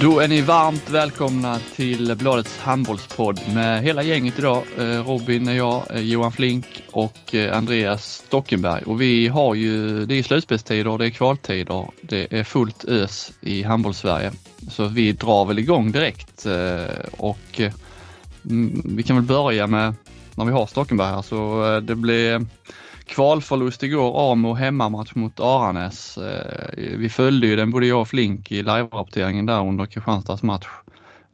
Då är ni varmt välkomna till Bladets handbollspodd med hela gänget idag. Eh, Robin är jag, eh, Johan Flink och eh, Andreas Stockenberg. Och vi har ju, det är slutspelstider, det är kvaltider, det är fullt ös i handbollssverige. Så vi drar väl igång direkt och mm, vi kan väl börja med när vi har Stockenberg här så det blir kvalförlust igår, Amo hemmamatch mot Aranäs. Eh, vi följde ju den både jag och Flink i live-rapporteringen där under Kristianstads match.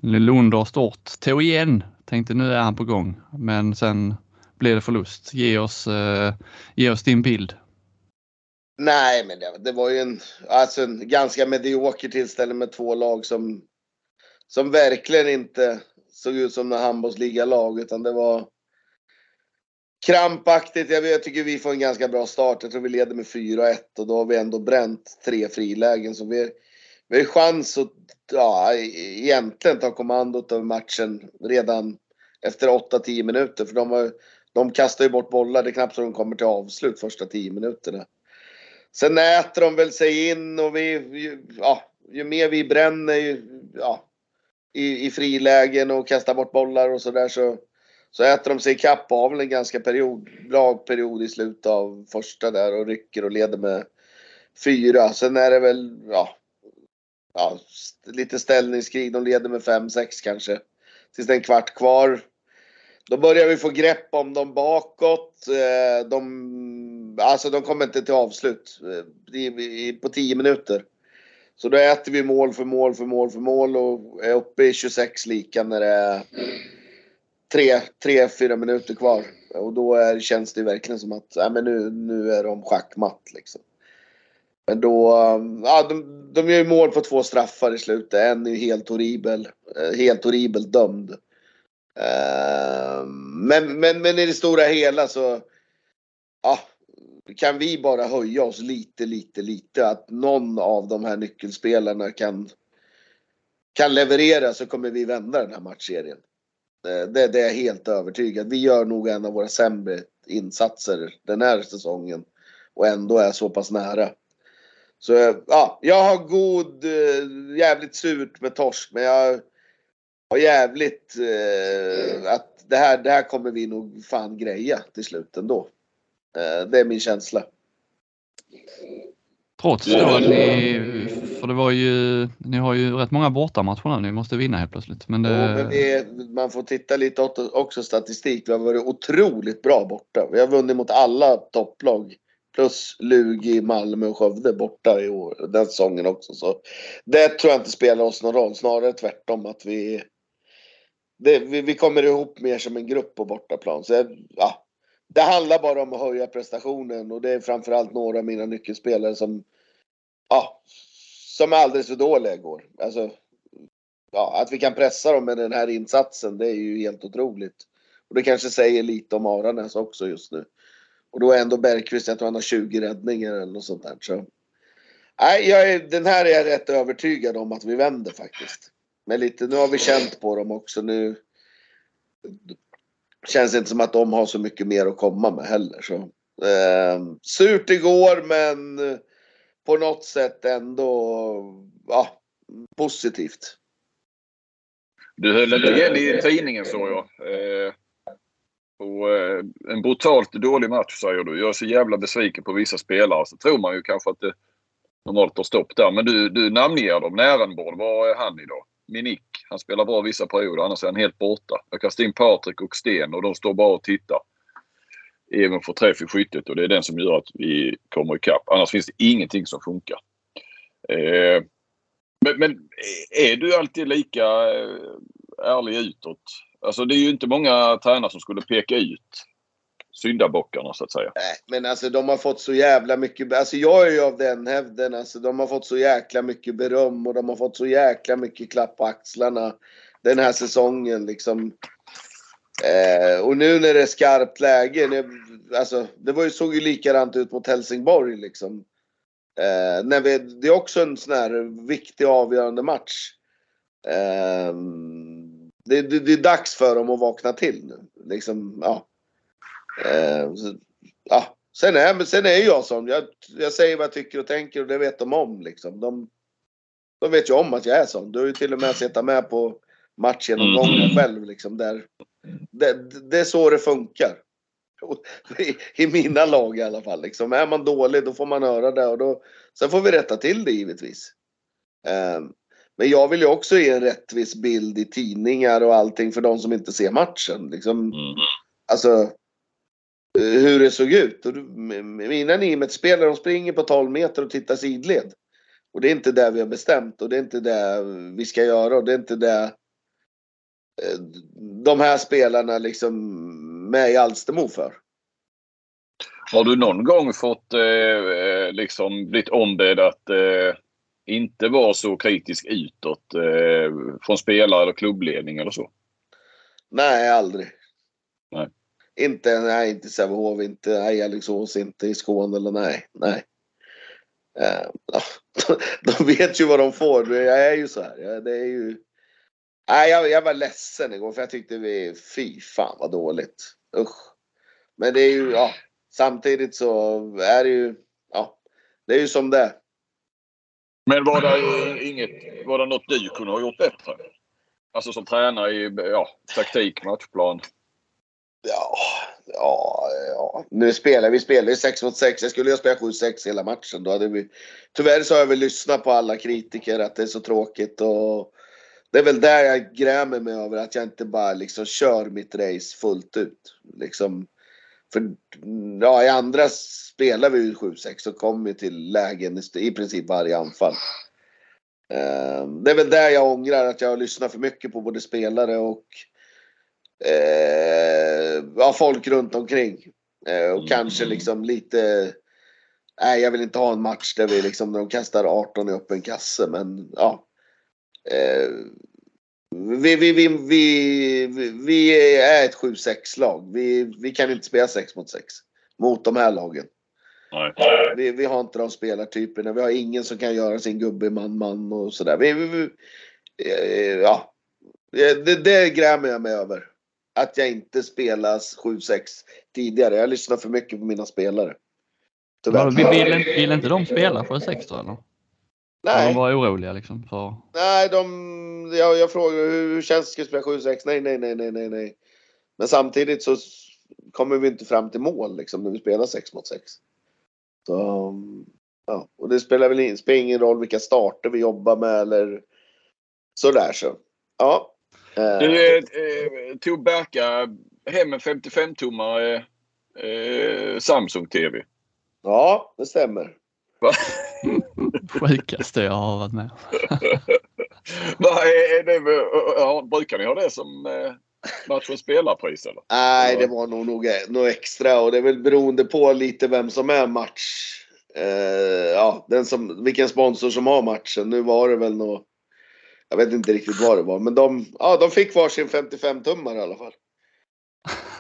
Lunder stort tog igen, tänkte nu är han på gång, men sen blev det förlust. Ge oss, eh, ge oss din bild. Nej, men det, det, var ju en, alltså en ganska medioker tillställning med två lag som, som verkligen inte såg ut som en handbollsliga-lag utan det var krampaktigt. Jag, jag tycker vi får en ganska bra start. Jag tror vi leder med 4-1 och då har vi ändå bränt tre frilägen. Så vi, vi har chans att ja, egentligen ta kommandot över matchen redan efter 8-10 minuter. För de, har, de kastar ju bort bollar. Det är knappt så de kommer till avslut första 10 minuterna. Sen äter de väl sig in och vi, ja, ju mer vi bränner ju, ja, i, i frilägen och kastar bort bollar och sådär så så så äter de sig ikapp och har väl en ganska period, bra period i slutet av första där och rycker och leder med fyra. Sen är det väl, ja, ja lite ställningskrig. De leder med fem, sex kanske. Tills det är en kvart kvar. Då börjar vi få grepp om dem bakåt. Eh, de, alltså de kommer inte till avslut eh, på tio minuter. Så då äter vi mål för mål för mål för mål och är uppe i 26 lika när det är tre, tre, fyra minuter kvar. Och då är, känns det verkligen som att ja, men nu, nu är de schackmatt. Liksom. Men då, um, ja, de, de gör ju mål på två straffar i slutet. En är ju helt horribel. Eh, helt horribelt dömd. Uh, men, men, men i det stora hela så ja, kan vi bara höja oss lite, lite, lite. Att någon av de här nyckelspelarna kan, kan leverera så kommer vi vända den här matchserien. Eh, det, det är jag helt övertygad. Vi gör nog en av våra sämre insatser den här säsongen och ändå är så pass nära. Så eh, ja, jag har god, eh, jävligt surt med torsk men jag har jävligt eh, att det här, det här kommer vi nog fan greja till slut ändå. Eh, det är min känsla. Trots då att ni, för det var ju, ni har ju rätt många bortamatcher nu, ni måste vinna helt plötsligt. Men, det... Jo, men det, man får titta lite åt, också statistik. Vi har varit otroligt bra borta. Vi har vunnit mot alla topplag. Plus Lugi, Malmö och Skövde borta i år, den säsongen också. Så det tror jag inte spelar oss någon roll. Snarare tvärtom att vi, det, vi, vi kommer ihop mer som en grupp på bortaplan. Så ja, det handlar bara om att höja prestationen och det är framförallt några av mina nyckelspelare som, ja, som är alldeles för dåliga igår. Alltså, ja, att vi kan pressa dem med den här insatsen, det är ju helt otroligt. Och det kanske säger lite om Aranäs också just nu. Och då är ändå Bergqvist, jag tror han har 20 räddningar eller något sånt där. Så. Nej, jag är, den här är jag rätt övertygad om att vi vänder faktiskt. Men lite, nu har vi känt på dem också nu känns inte som att de har så mycket mer att komma med heller. Så, eh, surt igår men på något sätt ändå ja, positivt. Du höll ett igen i tidningen såg jag. Eh, och, eh, en brutalt dålig match säger du. Jag är så jävla besviken på vissa spelare. Så tror man ju kanske att det normalt tar stopp där. Men du, du namnger dem. Närenborn, var är han idag? Minik. Han spelar bra vissa perioder, annars är han helt borta. Jag kastar in Patrik och Sten och de står bara och tittar. Även får träff i skyttet och det är den som gör att vi kommer ikapp. Annars finns det ingenting som funkar. Eh, men, men, är du alltid lika eh, ärlig utåt? Alltså det är ju inte många tränare som skulle peka ut syndabockarna så att säga. Nej, men alltså de har fått så jävla mycket, alltså jag är ju av den hävden, alltså de har fått så jäkla mycket beröm och de har fått så jäkla mycket klapp på axlarna den här säsongen liksom. Eh, och nu när det är skarpt läge, nu, alltså det var ju, såg ju likadant ut mot Helsingborg liksom. Eh, när vi, det är också en sån här viktig avgörande match. Eh, det, det, det, är dags för dem att vakna till nu. Liksom, ja. Eh, så, ja. Sen är, men sen är jag sån. Jag, jag säger vad jag tycker och tänker och det vet de om. Liksom. De, De vet ju om att jag är sån. Du har ju till och med sett med på matchgenomgången Mm. själv. Liksom, där. Det, det är så det funkar. I, mina lag i alla fall. Liksom. Är man dålig då får man höra det. Och då, sen får vi rätta till det givetvis. Ehm, men jag vill ju också ge en rättvis bild i tidningar och allting för de som inte ser matchen. Liksom, Mm. Alltså hur det såg ut. Och mina Nimet-spelare de springer på 12 meter och tittar sidled. Och det är inte det vi har bestämt och det är inte det vi ska göra och det är inte det de här spelarna liksom med i Alstermo för. Har du någon gång fått eh, eh, liksom blivit ombedd att eh, inte vara så kritisk utåt eh, från spelare eller klubbledning eller så? Nej, aldrig. Nej. Inte, nej, inte i Sävehof, inte nej, Alingsås, inte i Skåne eller nej. Nej. Eh, de vet ju vad de får. Jag är ju så här. Det är ju... Nej, jag, jag var ledsen igår för jag tyckte vi... Fy fan vad dåligt. Usch. Men det är ju, ja. Samtidigt så är det ju, ja. Det är ju som det är. Men var det inget, var det något du kunde ha gjort bättre? Alltså som tränare i ja, taktik, matchplan. Ja, ja, ja. Nu spelar vi spelar ju 6 mot 6. Jag skulle ju ha spelat 7-6 hela matchen. Då hade vi... Tyvärr så har jag väl lyssnat på alla kritiker att det är så tråkigt. Och det är väl där jag grämer mig över att jag inte bara liksom kör mitt race fullt ut. Liksom, för ja, i andra spelar vi ju 7-6 och kommer till lägen i, princip varje anfall. Eh, Det är väl där jag ångrar att jag har lyssnat för mycket på både spelare och eh, ja, folk runt omkring. Eh, och Mm. kanske liksom lite... Nej, jag vill inte ha en match där vi liksom, när de kastar 18 i öppen kasse, men ja. Eh, vi, vi, vi, vi, vi, är ett 7-6-lag. Vi, vi kan inte spela 6 mot 6 mot de här lagen. Nej. Vi, vi har inte de spelartyperna. Vi har ingen som kan göra sin gubbe man-man och sådär. Vi, vi, vi, eh, ja. Det, det grämer jag mig över. Att jag inte spelas 7-6 tidigare. Jag lyssnar för mycket på mina spelare. Vill, vill, inte- vill inte de spela 7-6 då eller? Nej. De var oroliga liksom för... nej de, jag, jag frågar hur, hur känns det att spela 7-6? Nej, nej, nej, nej, nej, nej. Men samtidigt så kommer vi inte fram till mål liksom när vi spelar 6 mot 6. Så, ja. Och det spelar väl in, spelar ingen roll vilka starter vi jobbar med eller sådär så. Ja. Eh, Du eh, tog Berka hem en 55-tummare eh, Samsung-TV. ja, det stämmer. Sjukaste jag har varit med. Vad är, det, brukar ni ha det som eh, matchens spelarpris eller? Nej, det var nog nog något extra och det är väl beroende på lite vem som är match. Eh, ja, den som, vilken sponsor som har matchen. Nu var det väl nog Jag vet inte riktigt vad det var, men de, ja, de fick varsin 55-tummare i alla fall.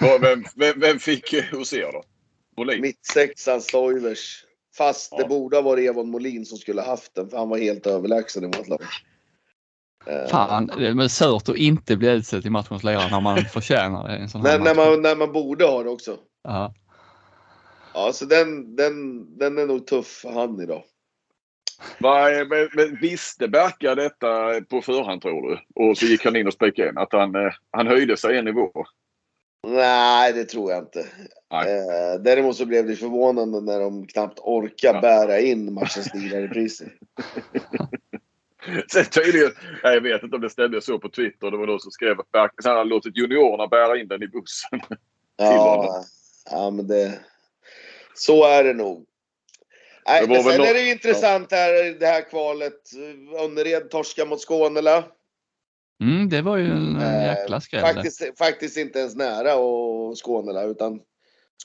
Vem, vem, vem fick eh, hos er då? Molin? Mittsexan Stoilers. Fast Ja. det borde ha varit Evon Molin som skulle ha haft den, för han var helt överlägsen i vårt lag. Eh, Fan, det är surt att inte bli utsedd till matchens lirare när man förtjänar det. En sån när, när, man, när man borde ha det också. Ja. Ja, så den, den, den är nog tuff för han idag. Är- Men, men visste Berka detta på förhand tror du? Och så gick han in och spikade in att han, eh, han höjde sig en nivå. Nej, det tror jag inte. Eh, däremot så blev det förvånande när de knappt orkar Ja. bära in matchens priset. Sen tydligen, nej, jag vet inte om det stämde så på Twitter. Det var någon som skrev att han hade låtit juniorerna bära in den i bussen. Ja, ja, men det... Så är det nog. Nej, Det men sen nå- är det ju intressant här, det här kvalet. Önnered torska mot Skånela. Mm, det var ju en Eh, jäkla skräll. Faktiskt, faktiskt inte ens nära och Skånela utan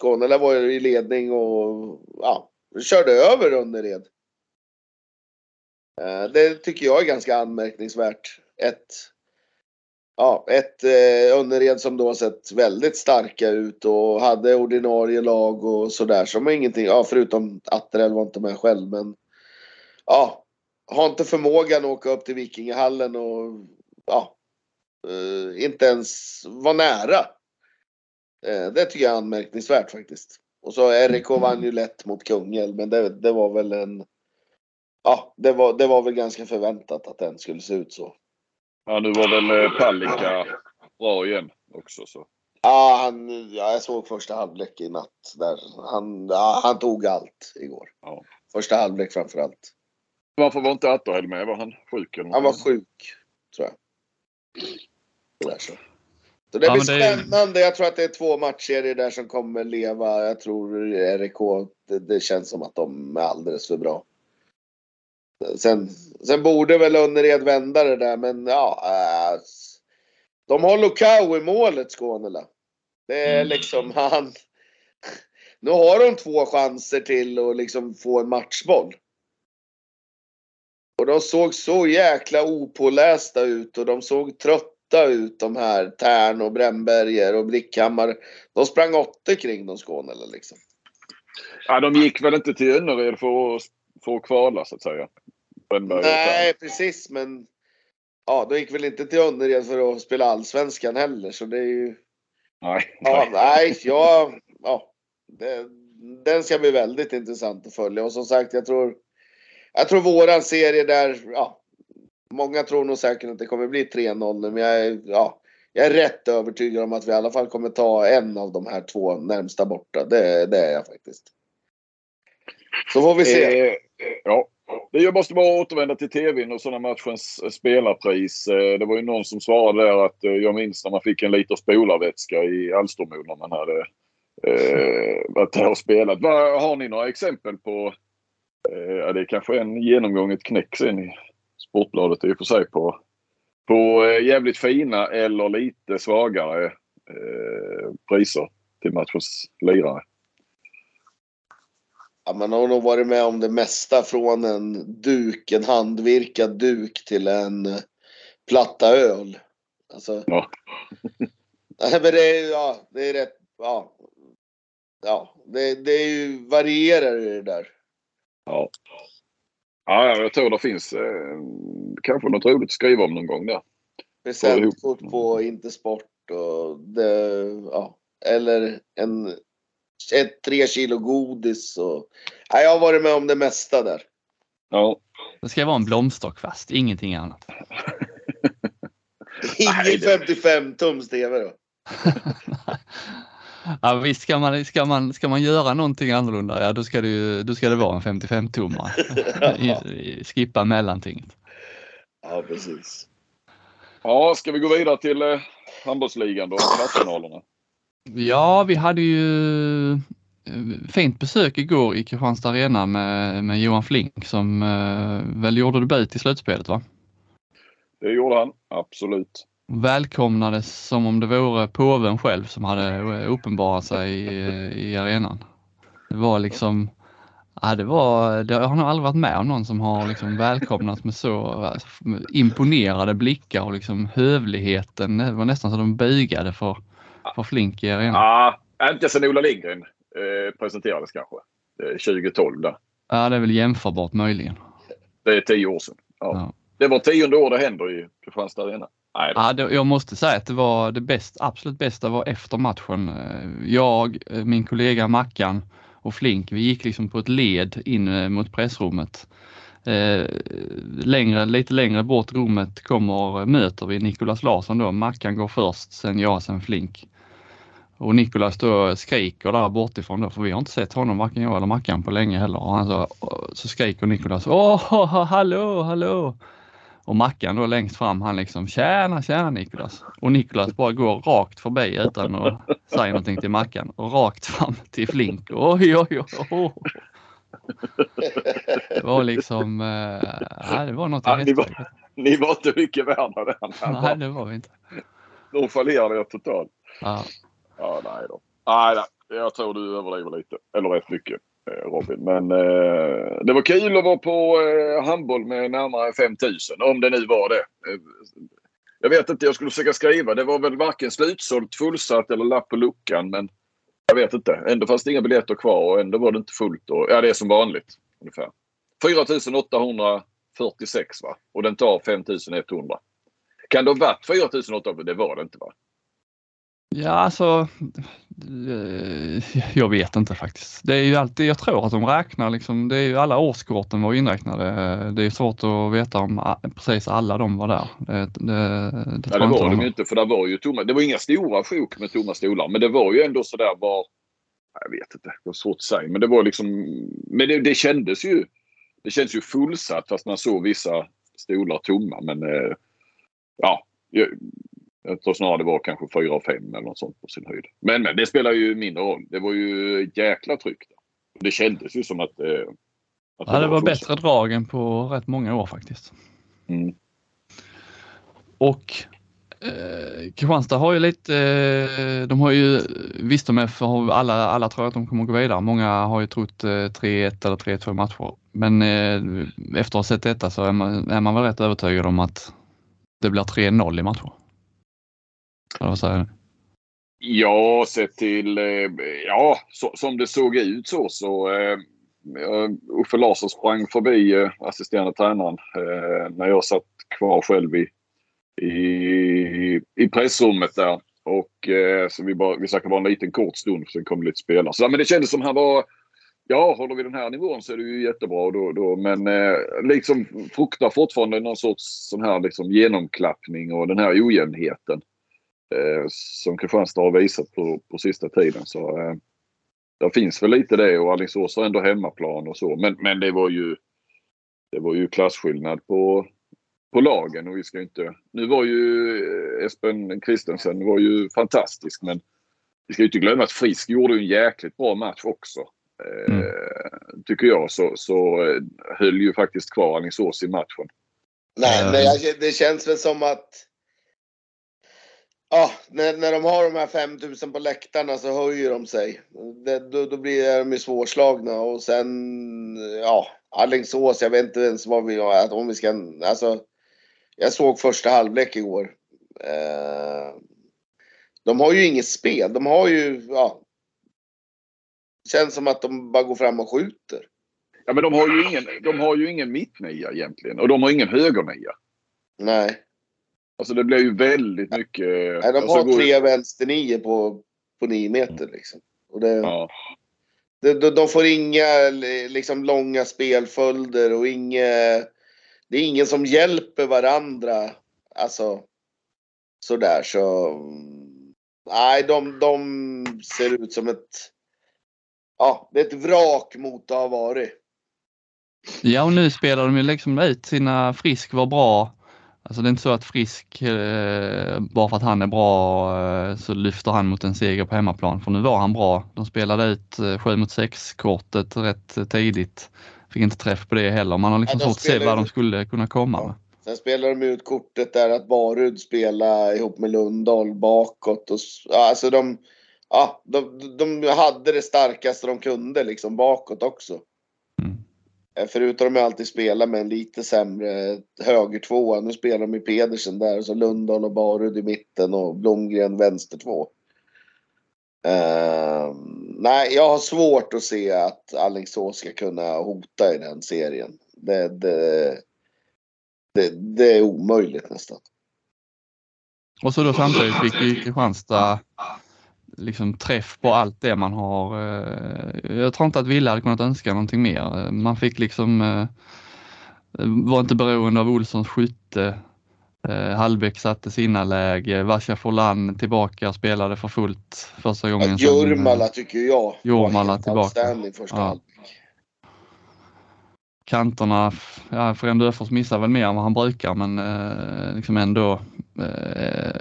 Skånela var ju i ledning och ja, körde över Önnered. Eh, Det tycker jag är ganska anmärkningsvärt. Ett, ja, ett eh, Önnered som då sett väldigt starka ut och hade ordinarie lag och sådär. Som ingenting, ja förutom Atterell var inte med själv men ja, har inte förmågan att åka upp till Vikingahallen och ja, eh, inte ens var nära. Eh, det tycker jag är anmärkningsvärt faktiskt. Och så RIK vann ju lätt mot Kungälv men det, det var väl en ja, det var, det var väl ganska förväntat att den skulle se ut så. Ja, nu var väl eh, Palicka bra igen också. Så. Ja, han, ja, jag såg första halvlek i natt. Där. Han, ja, han tog allt igår. Ja. Första halvlek framför allt. Varför var inte Atterhäll med? Var han sjuk? Eller Han var sjuk, tror jag. Där så. det Ja, blir det spännande. Jag tror att det är två matcher där som kommer leva. Jag tror RIK, det, det känns som att de är alldeles för bra. Sen, sen borde väl Önnered vända det där, men ja. Äh, de har Lukau i målet, Skånela. Det är Mm. liksom han. Nu har de två chanser till att liksom få en matchboll. Och de såg så jäkla opålästa ut och de såg trötta ut de här Tern och Brännberger och Blickhammar. De sprang åtta kring de Skånela liksom. Ja, de gick väl inte till Önnered för att, för att kvala så att säga. Brännberg Nej, precis men. Ja, de gick väl inte till Önnered för att spela allsvenskan heller så det är ju. Nej. Ja, nej, ja, ja. Det, den ska bli väldigt intressant att följa och som sagt jag tror. Jag tror våran serie där, ja. Många tror nog säkert att det kommer bli 3-0 nu, men jag är, ja. Jag är rätt övertygad om att vi i alla fall kommer ta en av de här två närmsta borta. Det, det är jag faktiskt. Så får vi se. Eh, ja. Jag måste bara återvända till tvn och sådana matchens eh, spelarpris. Eh, Det var ju någon som svarade där att eh, jag minns när man fick en liter spolarvätska i Alstermo när man hade eh, varit där och spelat. Har ni några exempel på, ja, det är kanske en genomgånget knäck sen i Sportbladet i och för sig på, på eh, jävligt fina eller lite svagare eh, priser till matchens lirare? Ja, man har nog varit med om det mesta från en duk, en handvirkad duk till en eh, platta öl. Alltså, Ja. nej, men det är, ja, det är rätt, ja. Ja, det, det är ju varierar i det där. Ja. Ja, jag tror det finns eh, kanske något roligt att skriva om någon gång där. Presentkort på Intersport och det, ja. Eller en, ett, tre kilo godis och. Ja, jag har varit med om det mesta där. Ja. Det ska vara en blomsterkvast, ingenting annat. Ingen det- 55 tums TV då. Ja, visst ska man, ska, man, ska man göra någonting annorlunda, ja då ska det, ju, då ska det vara en 55-tummare. I- i- Skippa mellantinget. Ja, precis. ja, ska vi gå vidare till eh, handbollsligan då? Kvartsfinalerna. Ja, vi hade ju eh, fint besök igår i Kristianstad Arena med, med Johan Flink som eh, väl gjorde debut i slutspelet va? Det gjorde han, absolut. Välkomnades som om det vore påven själv som hade eh, uppenbarat sig i, i arenan. Det var liksom, ja det var, det, jag har nog aldrig varit med om någon som har liksom välkomnat med så med imponerade blickar och liksom hövligheten. Det var nästan så de bugade för, för Flink i arenan. Ja, inte sen Ola Lindgren eh, presenterades kanske. Eh, 2012 där. Ja, det är väl jämförbart möjligen. Det är tio år sedan. Ja. Ja. Det var tionde år det händer i Kristianstad Arena. Nej. Ja, det, jag måste säga att det var det bäst, absolut bästa var efter matchen. Jag, min kollega Mackan och Flink, vi gick liksom på ett led in eh, mot pressrummet. Eh, längre, lite längre bort rummet kommer, eh, möter vi Nikolas Larsson då. Mackan går först, sen jag, sen Flink. Och Nikolas då skriker där bortifrån då, för vi har inte sett honom, varken jag eller Mackan på länge heller. Och han så, så skriker Nikolas, åh, hallå, hallå! Och Mackan då längst fram, han liksom tjäna, tjäna Nikolas. Och Nikolas bara går rakt förbi utan att säga någonting till Mackan och rakt fram till Flink. Oj, oj, oj. oj. Det var liksom, ja, det var något Ja, det var-. Ni var inte mycket värda den. Nej, det var vi inte. Nonchalerade jag totalt. Ja. Ja, nej då. Nej, nej, jag tror du överdriver lite. Eller rätt mycket Eh, Robin. Men eh, det var kul att vara på eh, handboll med närmare 5000. Om det nu var det. Eh, jag vet inte, jag skulle försöka skriva. Det var väl varken slutsålt, fullsatt eller lapp på luckan. Men jag vet inte. Ändå fanns det inga biljetter kvar och ändå var det inte fullt. Och, ja, det är som vanligt ungefär. 4846 va? Och den tar 5100. Kan det ha varit 4800? Det var det inte va? Ja, alltså jag vet inte faktiskt. Det är ju alltid, jag tror att de räknar liksom, det är ju alla årskorten var inräknade. Det är svårt att veta om precis alla de var där. Det, det, det, ja, det var de inte för det var ju tomma, det var inga stora sjok med tomma stolar men det var ju ändå sådär bara jag vet inte, det var svårt att säga men det var liksom, men det, det kändes ju, det känns ju fullsatt fast man såg vissa stolar tomma men eh, ja, jag tror snarare det var kanske 4-5 eller något sånt på sin höjd. Men, men det spelar ju mindre roll. Det var ju jäkla tryck. Det kändes ju som att... Eh, att ja, det var, var bättre drag än på rätt många år faktiskt. Mm. Och eh, Kristianstad har ju lite, eh, de har ju, visst de är för alla, alla tror att de kommer att gå vidare. Många har ju trott eh, 3-1 eller 3-2 matcher. Men eh, efter att ha sett detta så är man, är man väl rätt övertygad om att det blir 3-0 i matcher. Eller vad du? Ja, sett till... Eh, ja, så, som det såg ut så så... Eh, Uffe Larsson sprang förbi eh, assisterande tränaren eh, när jag satt kvar själv i, i, i pressrummet där. Och eh, så vi, bara, vi snackade bara en liten kort stund, sen kom det lite spelare. Så, men det kändes som han var... Ja, håller vi den här nivån så är det ju jättebra då. då men eh, liksom fruktar fortfarande någon sorts sån här liksom genomklappning och den här ojämnheten eh, som Kristianstad har visat på, på sista tiden. Så eh, det finns väl lite det och Alingsås har ändå hemmaplan och så. Men, men det var ju det var ju klasskillnad på, på lagen och vi ska inte... Nu var ju eh, Espen Christensen var ju fantastisk men vi ska inte glömma att Frisk gjorde en jäkligt bra match också. Eh, mm. Tycker jag så, så eh, höll ju faktiskt kvar Alingsås i matchen. Nej, men det känns väl som att Ja, när, när de har de här 5000 på läktarna så höjer de sig. Det, då, då blir de ju svårslagna och sen, ja, Alingsås, jag vet inte ens vad vi har, om vi ska, alltså. Jag såg första halvlek igår. Eh, de har ju inget spel, de har ju, ja. Känns som att de bara går fram och skjuter. Ja men de har ju ingen, de har ju ingen mittnia egentligen och de har ingen högernia. Nej. Alltså det blir ju väldigt mycket... Nej, de alltså, har går... tre vänsternior på, på nio meter liksom. Och det, ja. de, de, de, får inga liksom, långa spelföljder och inget... Det är ingen som hjälper varandra. Alltså sådär så... Nej, de, de ser ut som ett... Ja, det är ett vrak mot att ha varit. Ja, och nu spelar de ju liksom ut sina Frisk var bra. Alltså det är inte så att Frisk, eh, bara för att han är bra eh, så lyfter han mot en seger på hemmaplan. För nu var han bra. De spelade ut eh, 7 mot 6 kortet rätt tidigt. Fick inte träff på det heller. Man har liksom ja, svårt att se vad de skulle kunna komma med. Sen spelar de ut kortet där att Barud spelar ihop med Lundahl bakåt. Och, alltså de, ja, de, de hade det starkaste de kunde liksom bakåt också. Eh, förutom att de alltid spelar med en lite sämre eh, höger Nu spelar de med Pedersen där, så Lundahl och Barud i mitten och Blomgren vänster två. Uh, nej, jag har svårt att se att Alingsås ska kunna hota i den serien. Det, det, det, det är omöjligt nästan. Och så då samtidigt fick ju Kristianstad liksom träff på allt det man har. Eh, jag tror inte att Wille hade kunnat önska någonting mer. Man fick liksom, eh, var inte beroende av Olssons skytte. Eh, Hallbäck satte sina läge, Vasja Forlan tillbaka spelade för fullt första gången. Ja, Jurmala tycker jag Jurmala tillbaka. första ja. Kanterna, ja, Frem Döfors missar väl mer än vad han brukar men liksom ändå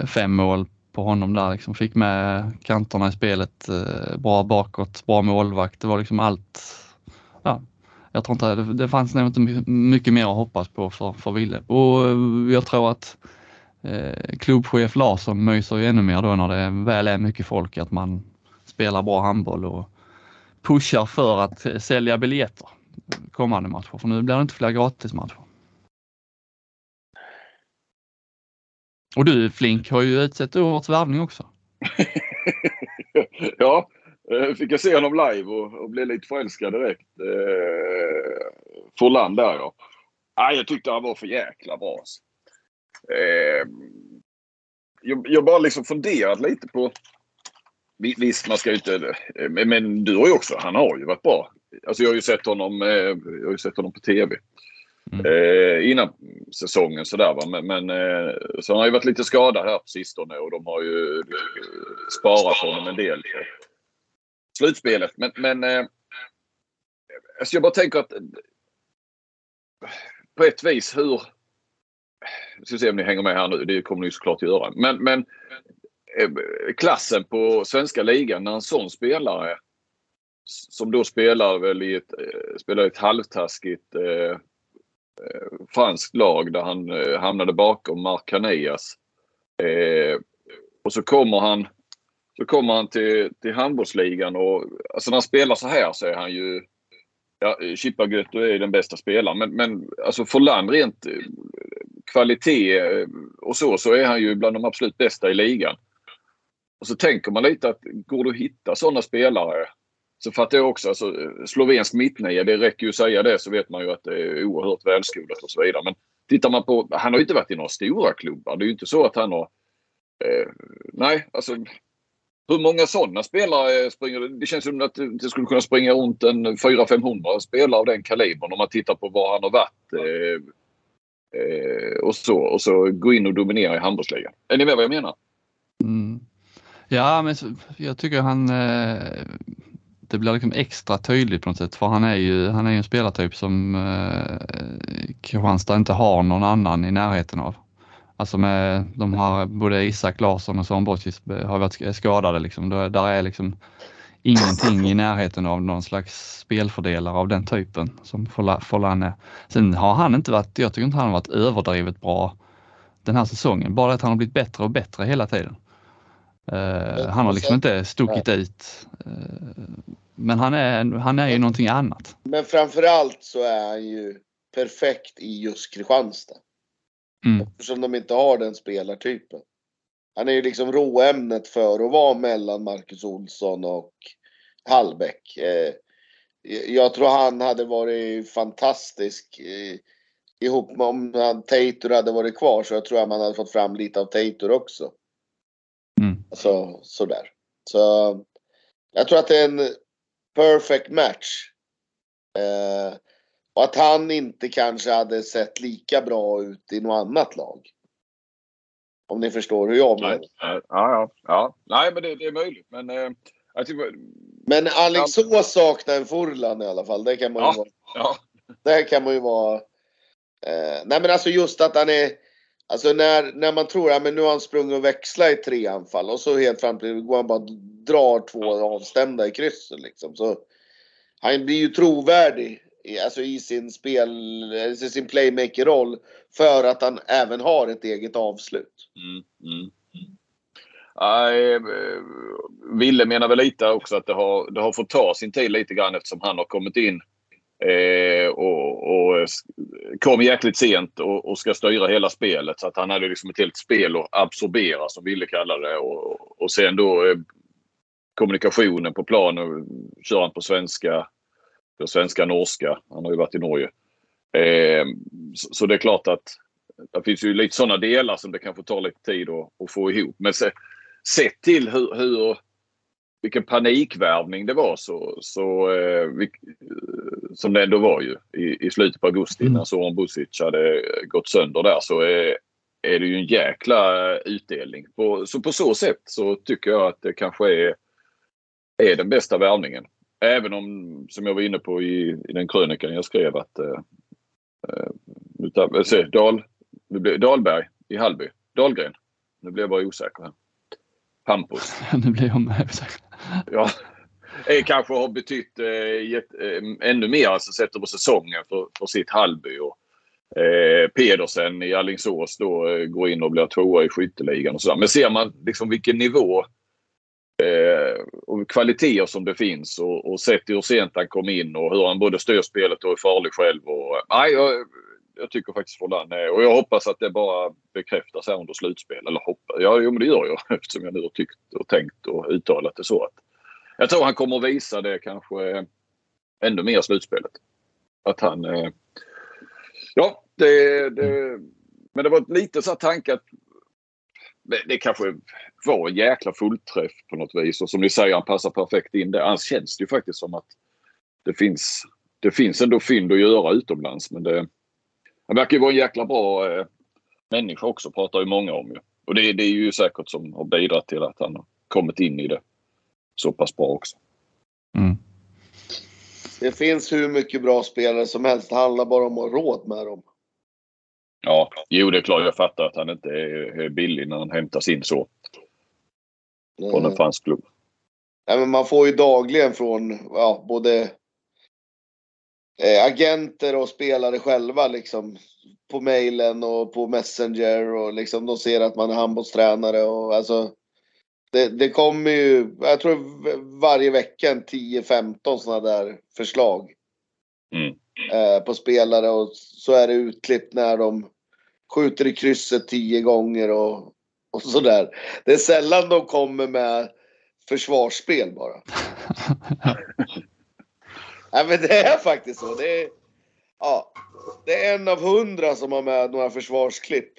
fem mål på honom där. Liksom fick med kanterna i spelet, eh, bra bakåt, bra målvakt. Det var liksom allt. Ja, jag tror inte, det, det fanns nog inte mycket mer att hoppas på för, för Ville. Och eh, jag tror att eh, klubbchef Larsson myser ju ännu mer då när det väl är mycket folk att man spelar bra handboll och pushar för att sälja biljetter kommande matcher. För nu blir det inte fler gratismatcher. Och du Flink har ju utsett årets värvning också. ja, eh, fick jag se honom live och, och blev lite förälskad direkt. Eh, Forlan där ja. Ah, jag tyckte han var för jäkla bra. Eh, jag, jag bara liksom funderat lite på Visst, man ska ju inte... Men du har ju också, han har ju varit bra. Alltså jag har ju sett honom, eh, jag har ju sett honom på TV. Mm. Eh, innan säsongen sådär va. Men, men eh, så han har ju varit lite skadad här på sistone och de har ju sparat honom en del slutspelet. Men, men eh, alltså jag bara tänker att eh, på ett vis hur... Jag ska se om ni hänger med här nu. Det kommer ni såklart att göra. Men, men eh, klassen på svenska ligan när en sån spelare som då spelar väl i ett, eh, spelar ett halvtaskigt eh, Eh, franskt lag där han eh, hamnade bakom Marc Canellas. Eh, och så kommer han så kommer han till, till handbollsligan och alltså när han spelar så här så är han ju Ja, Chippa Götto är den bästa spelaren men, men alltså för land rent eh, kvalitet eh, och så, så är han ju bland de absolut bästa i ligan. Och så tänker man lite att går det att hitta sådana spelare så fattar jag också, alltså, slovensk mittnia, det räcker ju att säga det så vet man ju att det är oerhört välskolat och så vidare. Men tittar man på, han har ju inte varit i några stora klubbar. Det är ju inte så att han har... Eh, nej, alltså hur många sådana spelare eh, springer det? Det känns som att det skulle kunna springa runt en 400-500 spelare av den kalibern om man tittar på var han har varit. Eh, eh, och så och så gå in och dominera i handbollsligan. Är ni med vad jag menar? Mm. Ja, men jag tycker han eh, det blir liksom extra tydligt på något sätt för han är ju, han är ju en spelartyp som eh, Kristianstad inte har någon annan i närheten av. Alltså med de här, både Isak Larsson och Son Bocic eh, har varit skadade liksom. Där är liksom ingenting i närheten av någon slags spelfördelare av den typen som Forlan är. Sen har han inte varit, jag tycker inte han har varit överdrivet bra den här säsongen. Bara att han har blivit bättre och bättre hela tiden. Uh, han har liksom inte stuckit ut. Uh, men han är, han är ju någonting annat. Men framförallt så är han ju perfekt i just Kristianstad. Mm. Eftersom de inte har den spelartypen. Han är ju liksom råämnet för att vara mellan Marcus Olsson och Hallbäck. Eh, jag tror han hade varit fantastisk eh, ihop med om Tator hade varit kvar så jag tror att man hade fått fram lite av Tator också. Alltså sådär. Så jag tror att det är en perfect match. Eh, och att han inte kanske hade sett lika bra ut i något annat lag. Om ni förstår hur jag menar. Ja, ja, ja. Nej, men det, det är möjligt. Men, eh, tycker, men Alingsås saknar en Furlan i alla fall. Det kan man ju ja, vara. Ja. Det kan man ju vara. Eh, nej men alltså just att han är. Alltså när, när man tror att ja, nu har han sprungit och växlat i tre anfall och så helt fram till går han bara drar två avstämda i krysset liksom. Så han blir ju trovärdig alltså i sin spel, alltså sin playmaker-roll för att han även har ett eget avslut. Mm, mm. mm. Nej, eh, Ville menar väl lite också att det har, det har fått ta sin tid lite grann eftersom han har kommit in eh, och, och kom jäkligt sent och, och, ska styra hela spelet. Så att han hade liksom ett helt spel att absorbera som Ville kallade det. Och, och sen då eh, kommunikationen på planen kör han på svenska på svenska, norska. Han har ju varit i Norge. Eh, så, så, det är klart att det finns ju lite sådana delar som det kanske tar lite tid att, att få ihop. Men se, sett till hur, hur vilken panikvärvning det var så, så eh, vi, som det ändå var ju i, i slutet på augusti mm. när Soran Busic hade gått sönder där så är, är det ju en jäkla utdelning. På, så på så sätt så tycker jag att det kanske är, är den bästa värvningen. Även om, som jag var inne på i, i den krönikan jag skrev att eh, eh, se, Dal, Dalberg i Hallby. Dahlgren. Nu blir jag bara osäker här. Hampus. nu blir jag med osäker ja. Eh, kanske har betytt eh, get, eh, ännu mer alltså sett över säsongen för, för sitt Hallby. Och, eh, Pedersen i Allingsås då eh, går in och blir tvåa i skytteligan och sådär. Men ser man liksom vilken nivå eh, och kvaliteter som det finns och, och sett hur sent han kom in och hur han både styr spelet och är farlig själv. Och, eh, nej, jag, jag tycker faktiskt Forlan är och jag hoppas att det bara bekräftas här under slutspel. Eller hoppas, ja jo, men det gör jag eftersom jag nu har tyckt och tänkt och uttalat det så. Att jag tror han kommer att visa det kanske ännu mer i slutspelet. Att han... Eh, ja, det, det, men det var lite så här tanke att det kanske var en jäkla fullträff på något vis. Och som ni säger, han passar perfekt in där. Annars känns det ju faktiskt som att det finns, det finns ändå fynd att göra utomlands. Men det, han verkar ju vara en jäkla bra eh, människa också, pratar ju många om. Ju. Och det, det är ju säkert som har bidragit till att han har kommit in i det så pass bra också. Mm. Det finns hur mycket bra spelare som helst. Det handlar bara om att ha råd med dem. Ja, jo det är klart. Jag fattar att han inte är billig när han hämtas in så. Från en fransk klubb. Nej, men man får ju dagligen från ja, både eh, agenter och spelare själva liksom på mejlen och på Messenger och liksom de ser att man är handbollstränare och alltså det, det kommer ju, jag tror varje vecka en 10-15 sådana där förslag. Mm. Eh, på spelare och så är det utklippt när de skjuter i krysset tio gånger och, och sådär. Det är sällan de kommer med försvarsspel bara. Nej men det är faktiskt så. Det är, ja, det är en av hundra som har med några försvarsklipp.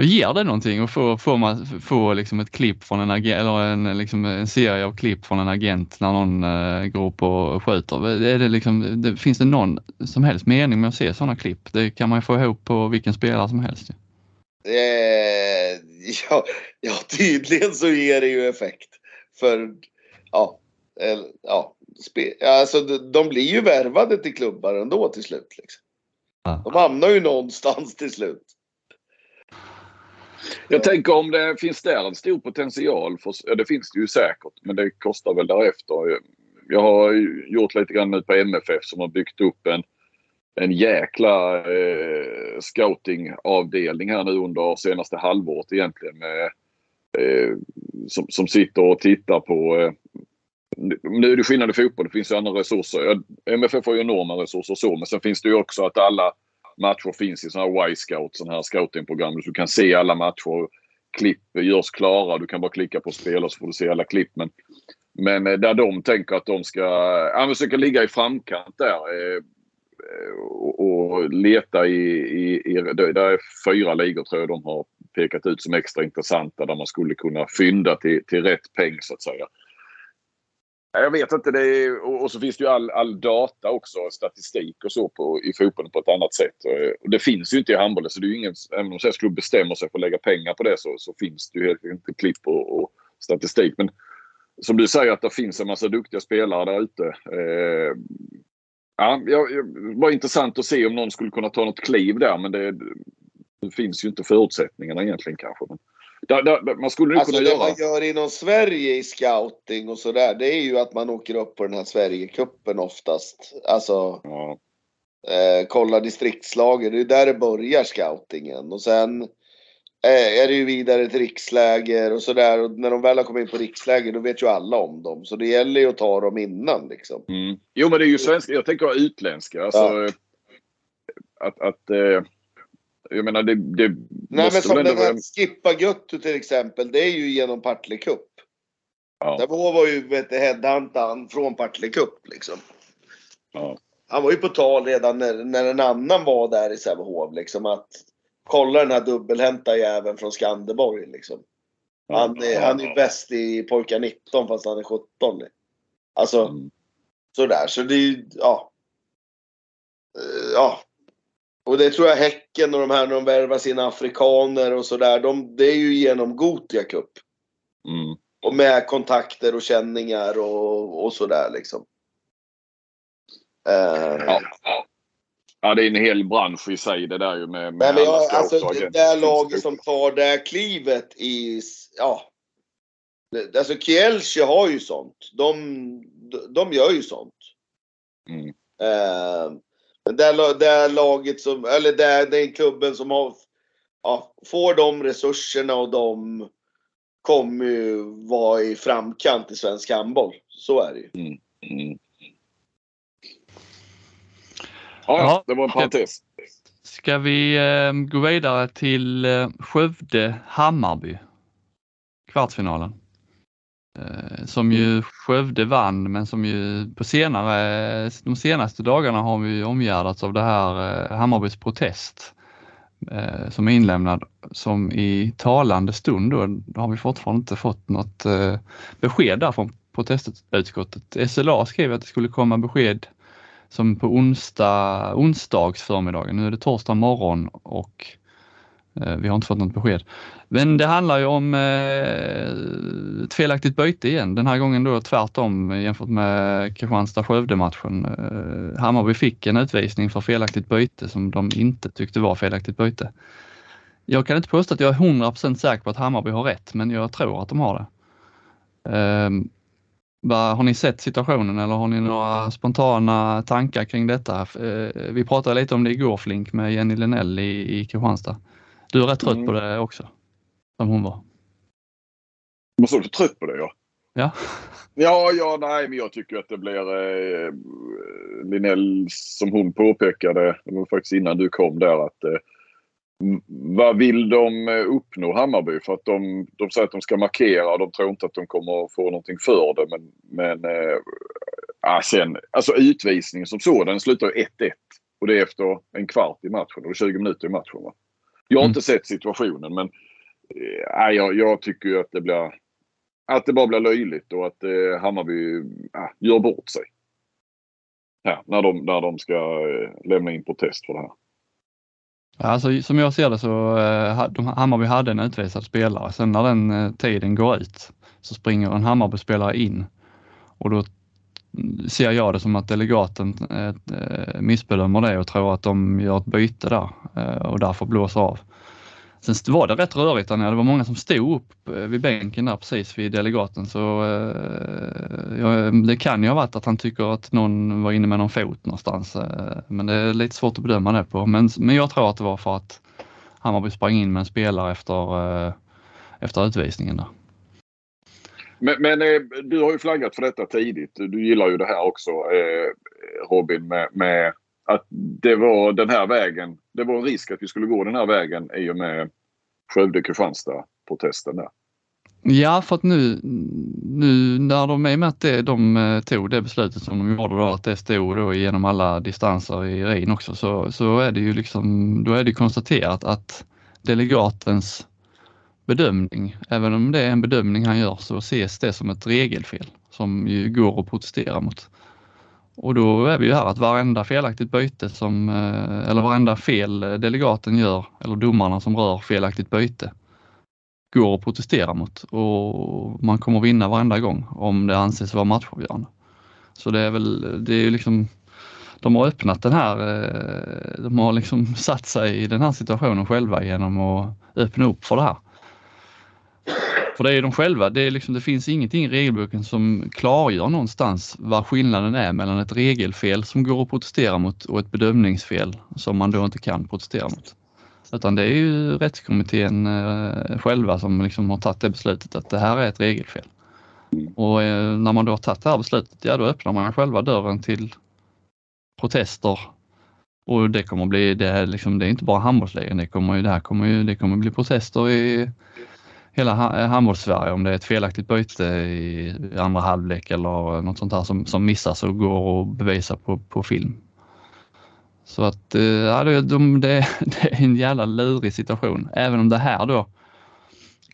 Ger det någonting att få, få, man, få liksom ett klipp från en agent eller en, liksom en serie av klipp från en agent när någon uh, går upp och skjuter? Är det liksom, det, finns det någon som helst mening med att se sådana klipp? Det kan man ju få ihop på vilken spelare som helst. Eh, ja, ja, tydligen så ger det ju effekt. För ja, eller, ja, alltså de blir ju värvade till klubbar ändå till slut. Liksom. De hamnar ju någonstans till slut. Jag tänker om det finns där en stor potential. För, ja, det finns det ju säkert, men det kostar väl därefter. Jag har gjort lite grann nu på MFF som har byggt upp en, en jäkla eh, scoutingavdelning här nu under senaste halvåret egentligen. Med, eh, som, som sitter och tittar på eh, nu är det skillnad i fotboll. Det finns ju andra resurser. MFF har ju enorma resurser så, men sen finns det ju också att alla matcher finns i sådana här Y-scout, sådana här scoutingprogram. Så du kan se alla matcher. Klipp görs klara. Du kan bara klicka på spel och så får du se alla klipp. Men, men eh, där de tänker att de ska ja, försöka ligga i framkant där. Eh, och, och leta i, i, i, där är fyra ligor tror jag de har pekat ut som extra intressanta där man skulle kunna fynda till, till rätt peng så att säga. Jag vet inte. Det är, och så finns det ju all, all data också, statistik och så på, i fotbollen på ett annat sätt. Och eh, det finns ju inte i handbollen så det är ju ingen, även om Sveriges klubb bestämmer sig för att lägga pengar på det så, så finns det ju helt enkelt klipp och, och, statistik. Men som du säger att det finns en massa duktiga spelare där ute. Eh, ja, det var intressant att se om någon skulle kunna ta något kliv där men det, det finns ju inte förutsättningarna egentligen kanske. Men, där, där, man skulle alltså kunna det göra... man gör inom Sverige i scouting och sådär, det är ju att man åker upp på den här Sverigecupen oftast. Alltså Ja. eh, kolla distriktslagen, det är där det börjar scoutingen. Och sen eh, är det ju vidare till riksläger och sådär. Och när de väl har kommit in på riksläger då vet ju alla om dem. Så det gäller ju att ta dem innan liksom. Mm. Jo men det är ju svenska, jag tänker utländska. Alltså, Ja. Att, att eh, jag menar det, det Nej men som väl den vara... här Skippa Göttu till exempel, det är ju genom Partille Cup. Ja, Sävehof var ju headhuntad från Partille Cup liksom. ja. Han var ju på tal redan när, när en annan var där i Sävehof liksom att kolla den här dubbelhänta jäveln från Skanderborg liksom. Han, är, han är ju bäst i pojkar 19 fast han är 17. Alltså Mm. sådär. Så det är ju, ja. Eh, Ja. Och det tror jag Häcken och de här när de värvar sina afrikaner och sådär. De, det är ju genom Gotia Cup. Mm. Och med kontakter och känningar och, och sådär liksom. Eh, Ja. ja, det är en hel bransch i sig det där ju med, med men jag, alltså det där laget som tar det här klivet i, ja. Alltså Kielce har ju sånt. De, de gör ju sånt. Mm. Eh, men det, här laget som, eller det, här- den klubben som har, ja, får de resurserna och de kommer ju vara i framkant i svensk handboll. Så är det ju. Mm. Ja, ja, Ja, det var en parentes. Ska vi eh, gå vidare till eh, Skövde-Hammarby? Kvartsfinalen. Eh, som ju Skövde vann men som ju på senare, de senaste dagarna har vi omgärdats av det här eh, Hammarbys protest eh, som är inlämnad som i talande stund då, då har vi fortfarande inte fått något eh, besked där från protestutskottet. SLA skrev att det skulle komma besked som på onsdag, onsdags förmiddagen. Nu är det torsdag morgon och Eh, vi har inte fått något besked. Men det handlar ju om eh, ett felaktigt byte igen. Den här gången då tvärtom jämfört med Kristianstad-Skövde-matchen. Eh, Hammarby fick en utvisning för felaktigt byte som de inte tyckte var felaktigt byte. Jag kan inte påstå att jag är 100% säker på att Hammarby har rätt, men jag tror att de har det. Eh, har ni sett situationen eller har ni några spontana tankar kring detta? Eh, vi pratade lite om det igår Flink med Jenny Lenell i, i Kristianstad. Du är rätt trött mm. på det också? Som hon var. Vad sa du? Trött på det ja. Ja. Ja, ja, nej, men jag tycker att det blir eh, Linell som hon påpekade, det var faktiskt innan du kom där, att eh, vad vill de eh, uppnå Hammarby? För att de, de säger att de ska markera. De tror inte att de kommer att få någonting för det. Men, men äh, sen, alltså utvisningen som sådan slutar 1-1. Och det är efter en kvart i matchen och 20 minuter i matchen. Va? Jag har mm. inte sett situationen men äh, jag, jag tycker ju att det blir att det bara blir löjligt och att äh, Hammarby äh, gör bort sig. Ja, när, de, när de ska lämna in protest för det här. Alltså, som jag ser det så eh, de, Hammarby hade en utvisad spelare. Sen när den eh, tiden går ut så springer en Hammarby-spelare in och då ser jag det som att delegaten eh, eh, missbedömer det och tror att de gör ett byte där eh, och därför blåser av. Sen var det rätt rörigt där nere. Det var många som stod upp vid bänken där precis vid delegaten så ja, det kan ju ha varit att han tycker att någon var inne med någon fot någonstans. Men det är lite svårt att bedöma det på. Men, men jag tror att det var för att Hammarby sprang in med en spelare efter, efter utvisningen där. Men, men eh, du har ju flaggat för detta tidigt. Du gillar ju det här också eh, Robin med, med att det var den här vägen. Det var en risk att vi skulle gå den här vägen i och med Skövde-Kristianstad-protesten där. Ja, för att nu, nu när de är med att det, de eh, tog det beslutet som de gjorde då, att det stod då genom alla distanser i Rin också, så, så är det ju liksom, då är det konstaterat att delegatens bedömning, även om det är en bedömning han gör, så ses det som ett regelfel som ju går att protestera mot. Och då är vi ju här att varenda felaktigt byte som, eh, eller varenda fel delegaten gör, eller domarna som rör felaktigt byte, går att protestera mot och man kommer vinna varenda gång om det anses vara matchavgörande. Så det är väl, det är ju liksom, de har öppnat den här, eh, de har liksom satt sig i den här situationen själva genom att öppna upp för det här. För det är de själva. Det, är liksom, det finns ingenting i regelboken som klargör någonstans vad skillnaden är mellan ett regelfel som går att protestera mot och ett bedömningsfel som man då inte kan protestera mot. Utan det är ju rättskommittén eh, själva som liksom har tagit det beslutet att det här är ett regelfel. Och eh, när man då har tagit det här beslutet, ja då öppnar man själva dörren till protester och det kommer bli, det är, liksom, det är inte bara handbollsligan, det kommer ju, det här kommer ju, det kommer bli protester i hela handbolls-Sverige eh, om det är ett felaktigt byte i andra halvlek eller något sånt här som, som missas och går att bevisa på, på film. Så att eh, ja, det, de, det, det är en jävla lurig situation. Även om det här då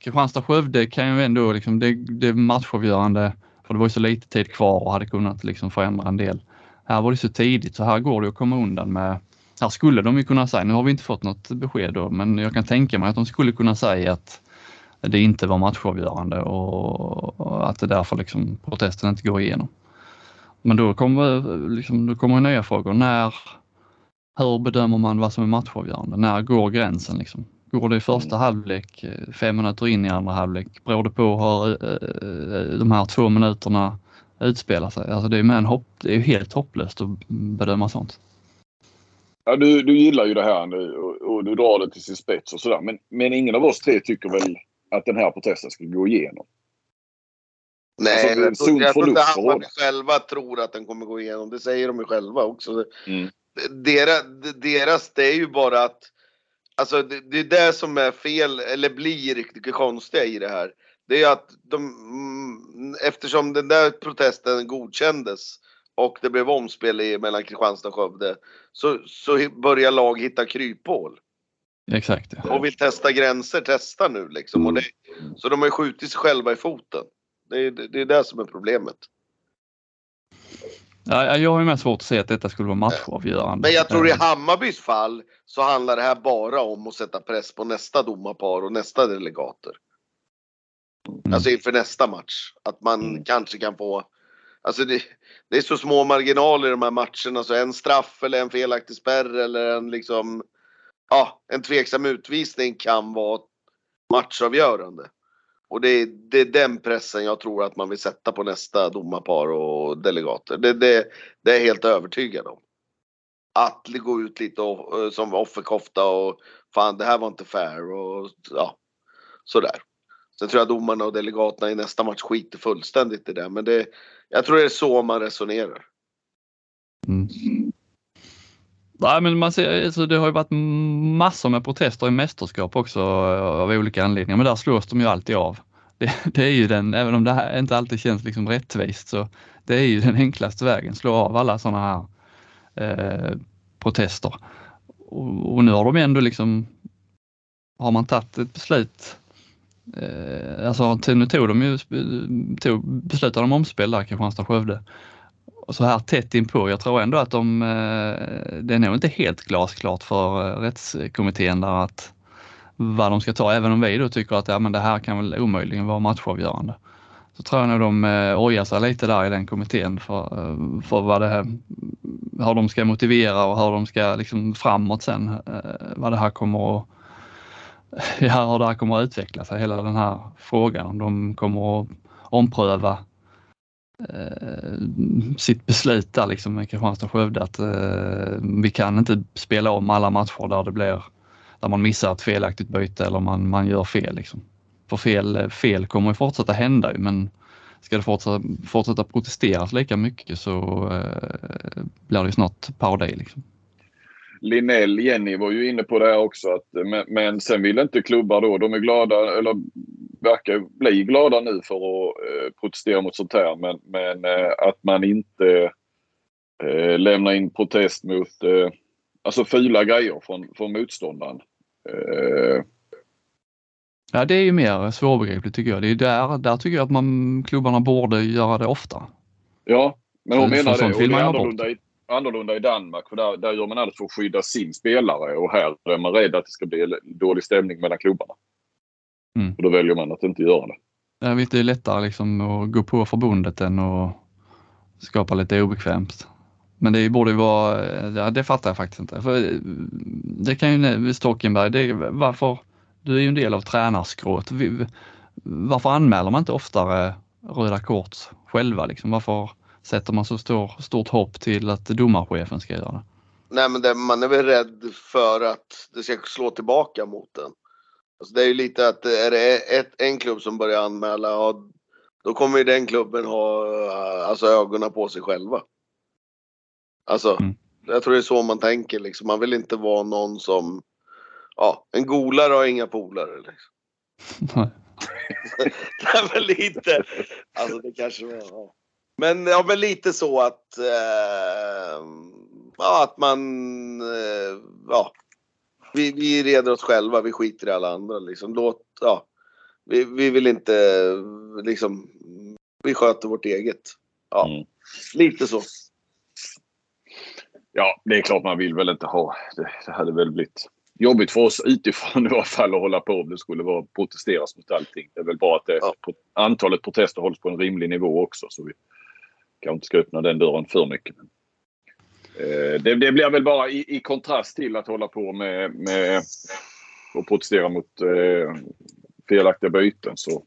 Kristianstad-Skövde kan ju ändå liksom, det, det är matchavgörande för det var ju så lite tid kvar och hade kunnat liksom förändra en del. Här var det så tidigt så här går det att komma undan med här skulle de ju kunna säga, nu har vi inte fått något besked då, men jag kan tänka mig att de skulle kunna säga att det inte var matchavgörande och att det därför liksom protesten inte går igenom. Men då kommer, liksom, då kommer nya frågor. När, hur bedömer man vad som är matchavgörande? När går gränsen? Liksom? Går det i första halvlek, fem minuter in i andra halvlek? Beror det på hur uh, de här två minuterna utspelar sig? Alltså det är, med en hopp, det är helt hopplöst att bedöma sånt. Ja, du, du gillar ju det här nu och, och du drar det till sin spets och sådär. Men, men ingen av oss tre tycker väl att den här protesten ska gå igenom. Nej, alltså, jag, tror, inte Hammarby själva tror att den kommer gå igenom. Det säger de ju själva också. Mm. Deras, deras, det är ju bara att Alltså det, det är det som är fel, eller blir det konstiga i det här. Det är att de, mm, eftersom den där protesten godkändes och det blev omspel i, mellan Kristianstad och Skövde så, så börjar lag hitta kryphål. Exakt. Och vill testa gränser, testa nu liksom. Och det, så de har ju skjutit sig själva i foten. Det är det, är det som är problemet. Ja, jag har ju mest svårt att se att detta skulle vara matchavgörande. Men jag tror i Eh, Hammarbys fall så handlar det här bara om att sätta press på nästa domarpar och nästa delegater. Mm. Alltså inför nästa match. Att man Mm. kanske kan få... Alltså det, det är så små marginaler i de här matcherna så en straff eller en felaktig spärr eller en liksom... Ja, en tveksam utvisning kan vara matchavgörande. Och det är, det är den pressen jag tror att man vill sätta på nästa domarpar och delegater. Det, det, det är jag helt övertygad om. Att gå ut lite och, eh, som offerkofta och fan det här var inte fair och ja, sådär. Sen tror jag domarna och delegaterna i nästa match skiter fullständigt i det. Men det, jag tror det är så man resonerar. Mm. Nej, men man ser, alltså det har ju varit massor med protester i mästerskap också eh, av olika anledningar, men där slås de ju alltid av. Det, det är ju den, även om det här inte alltid känns liksom rättvist, så det är ju den enklaste vägen, slå av alla sådana här eh, protester. Och, och nu har de ändå liksom, har man tagit ett beslut Eh, alltså nu tog de ju, tog, beslutade de omspel där Kristianstad-Skövde. Och så här tätt inpå, jag tror ändå att de, eh, det är nog inte helt glasklart för eh, rättskommittén där att vad de ska ta, även om vi då tycker att ja, men det här kan väl omöjligen vara matchavgörande. Så tror jag nog de eh, ojar sig lite där i den kommittén för, för vad det här, hur de ska motivera och hur de ska liksom framåt sen, vad det här kommer att ja, hur det här kommer att utveckla sig, hela den här frågan. Om de kommer att ompröva Eh, sitt beslut där liksom med Kristianstad-Skövde att eh, vi kan inte spela om alla matcher där det blir där man missar ett felaktigt byte eller man, man gör fel. Liksom. För fel, fel kommer ju fortsätta hända men ska det fortsätta, fortsätta protesteras lika mycket så eh, blir det ju snart parodi. Liksom. Linnell, Jenny var ju inne på det här också. Att, men, men sen vill inte klubbar då. De är glada, eller verkar bli glada nu för att eh, protestera mot sånt här. Men, men eh, att man inte eh, lämnar in protest mot eh, alltså fula grejer från, från motståndaren. Eh, Ja, det är ju mer svårbegripligt tycker jag. Det är där, där tycker jag att man, klubbarna borde göra det ofta. ja, men hon menar det. Och det är annorlunda i, annorlunda i Danmark. För där, där gör man allt för att skydda sin spelare. Och här är man rädd att det ska bli dålig stämning mellan klubbarna. Mm. Och då väljer man att inte göra det. Jag vet, det är lättare liksom att gå på förbundet än att skapa lite obekvämt. Men det borde ju vara, ja, det fattar jag faktiskt inte. För det kan ju, Stockenberg, det, varför, du är ju en del av tränarskrået. Varför anmäler man inte oftare röda kort själva? Liksom? Varför sätter man så stor, stort hopp till att domarchefen ska göra det? Nej men det, man är väl rädd för att det ska slå tillbaka mot den. Alltså det är ju lite att är det ett, en klubb som börjar anmäla, ja, då kommer ju den klubben ha eh, alltså, ögonen på sig själva. Alltså, Mm. jag tror det är så man tänker liksom. Man vill inte vara någon som, ja, en golare har inga polare. Liksom. Nej. Nej men lite, alltså det kanske var, ja. Men ja men lite så att, eh, ja att man, eh, ja. Vi, vi reder oss själva, vi skiter i alla andra liksom. Låt, ja. Vi, vi vill inte, liksom, vi sköter vårt eget. Ja, Mm. lite så. Ja, det är klart man vill väl inte ha. Det, det hade väl blivit jobbigt för oss utifrån i alla fall att hålla på om det skulle vara protesteras mot allting. Det är väl bara att det, Ja. antalet protester hålls på en rimlig nivå också. Så vi kanske inte ska öppna den dörren för mycket. Men, det, det blir väl bara i, i kontrast till att hålla på med, med och protestera mot eh, felaktiga byten så,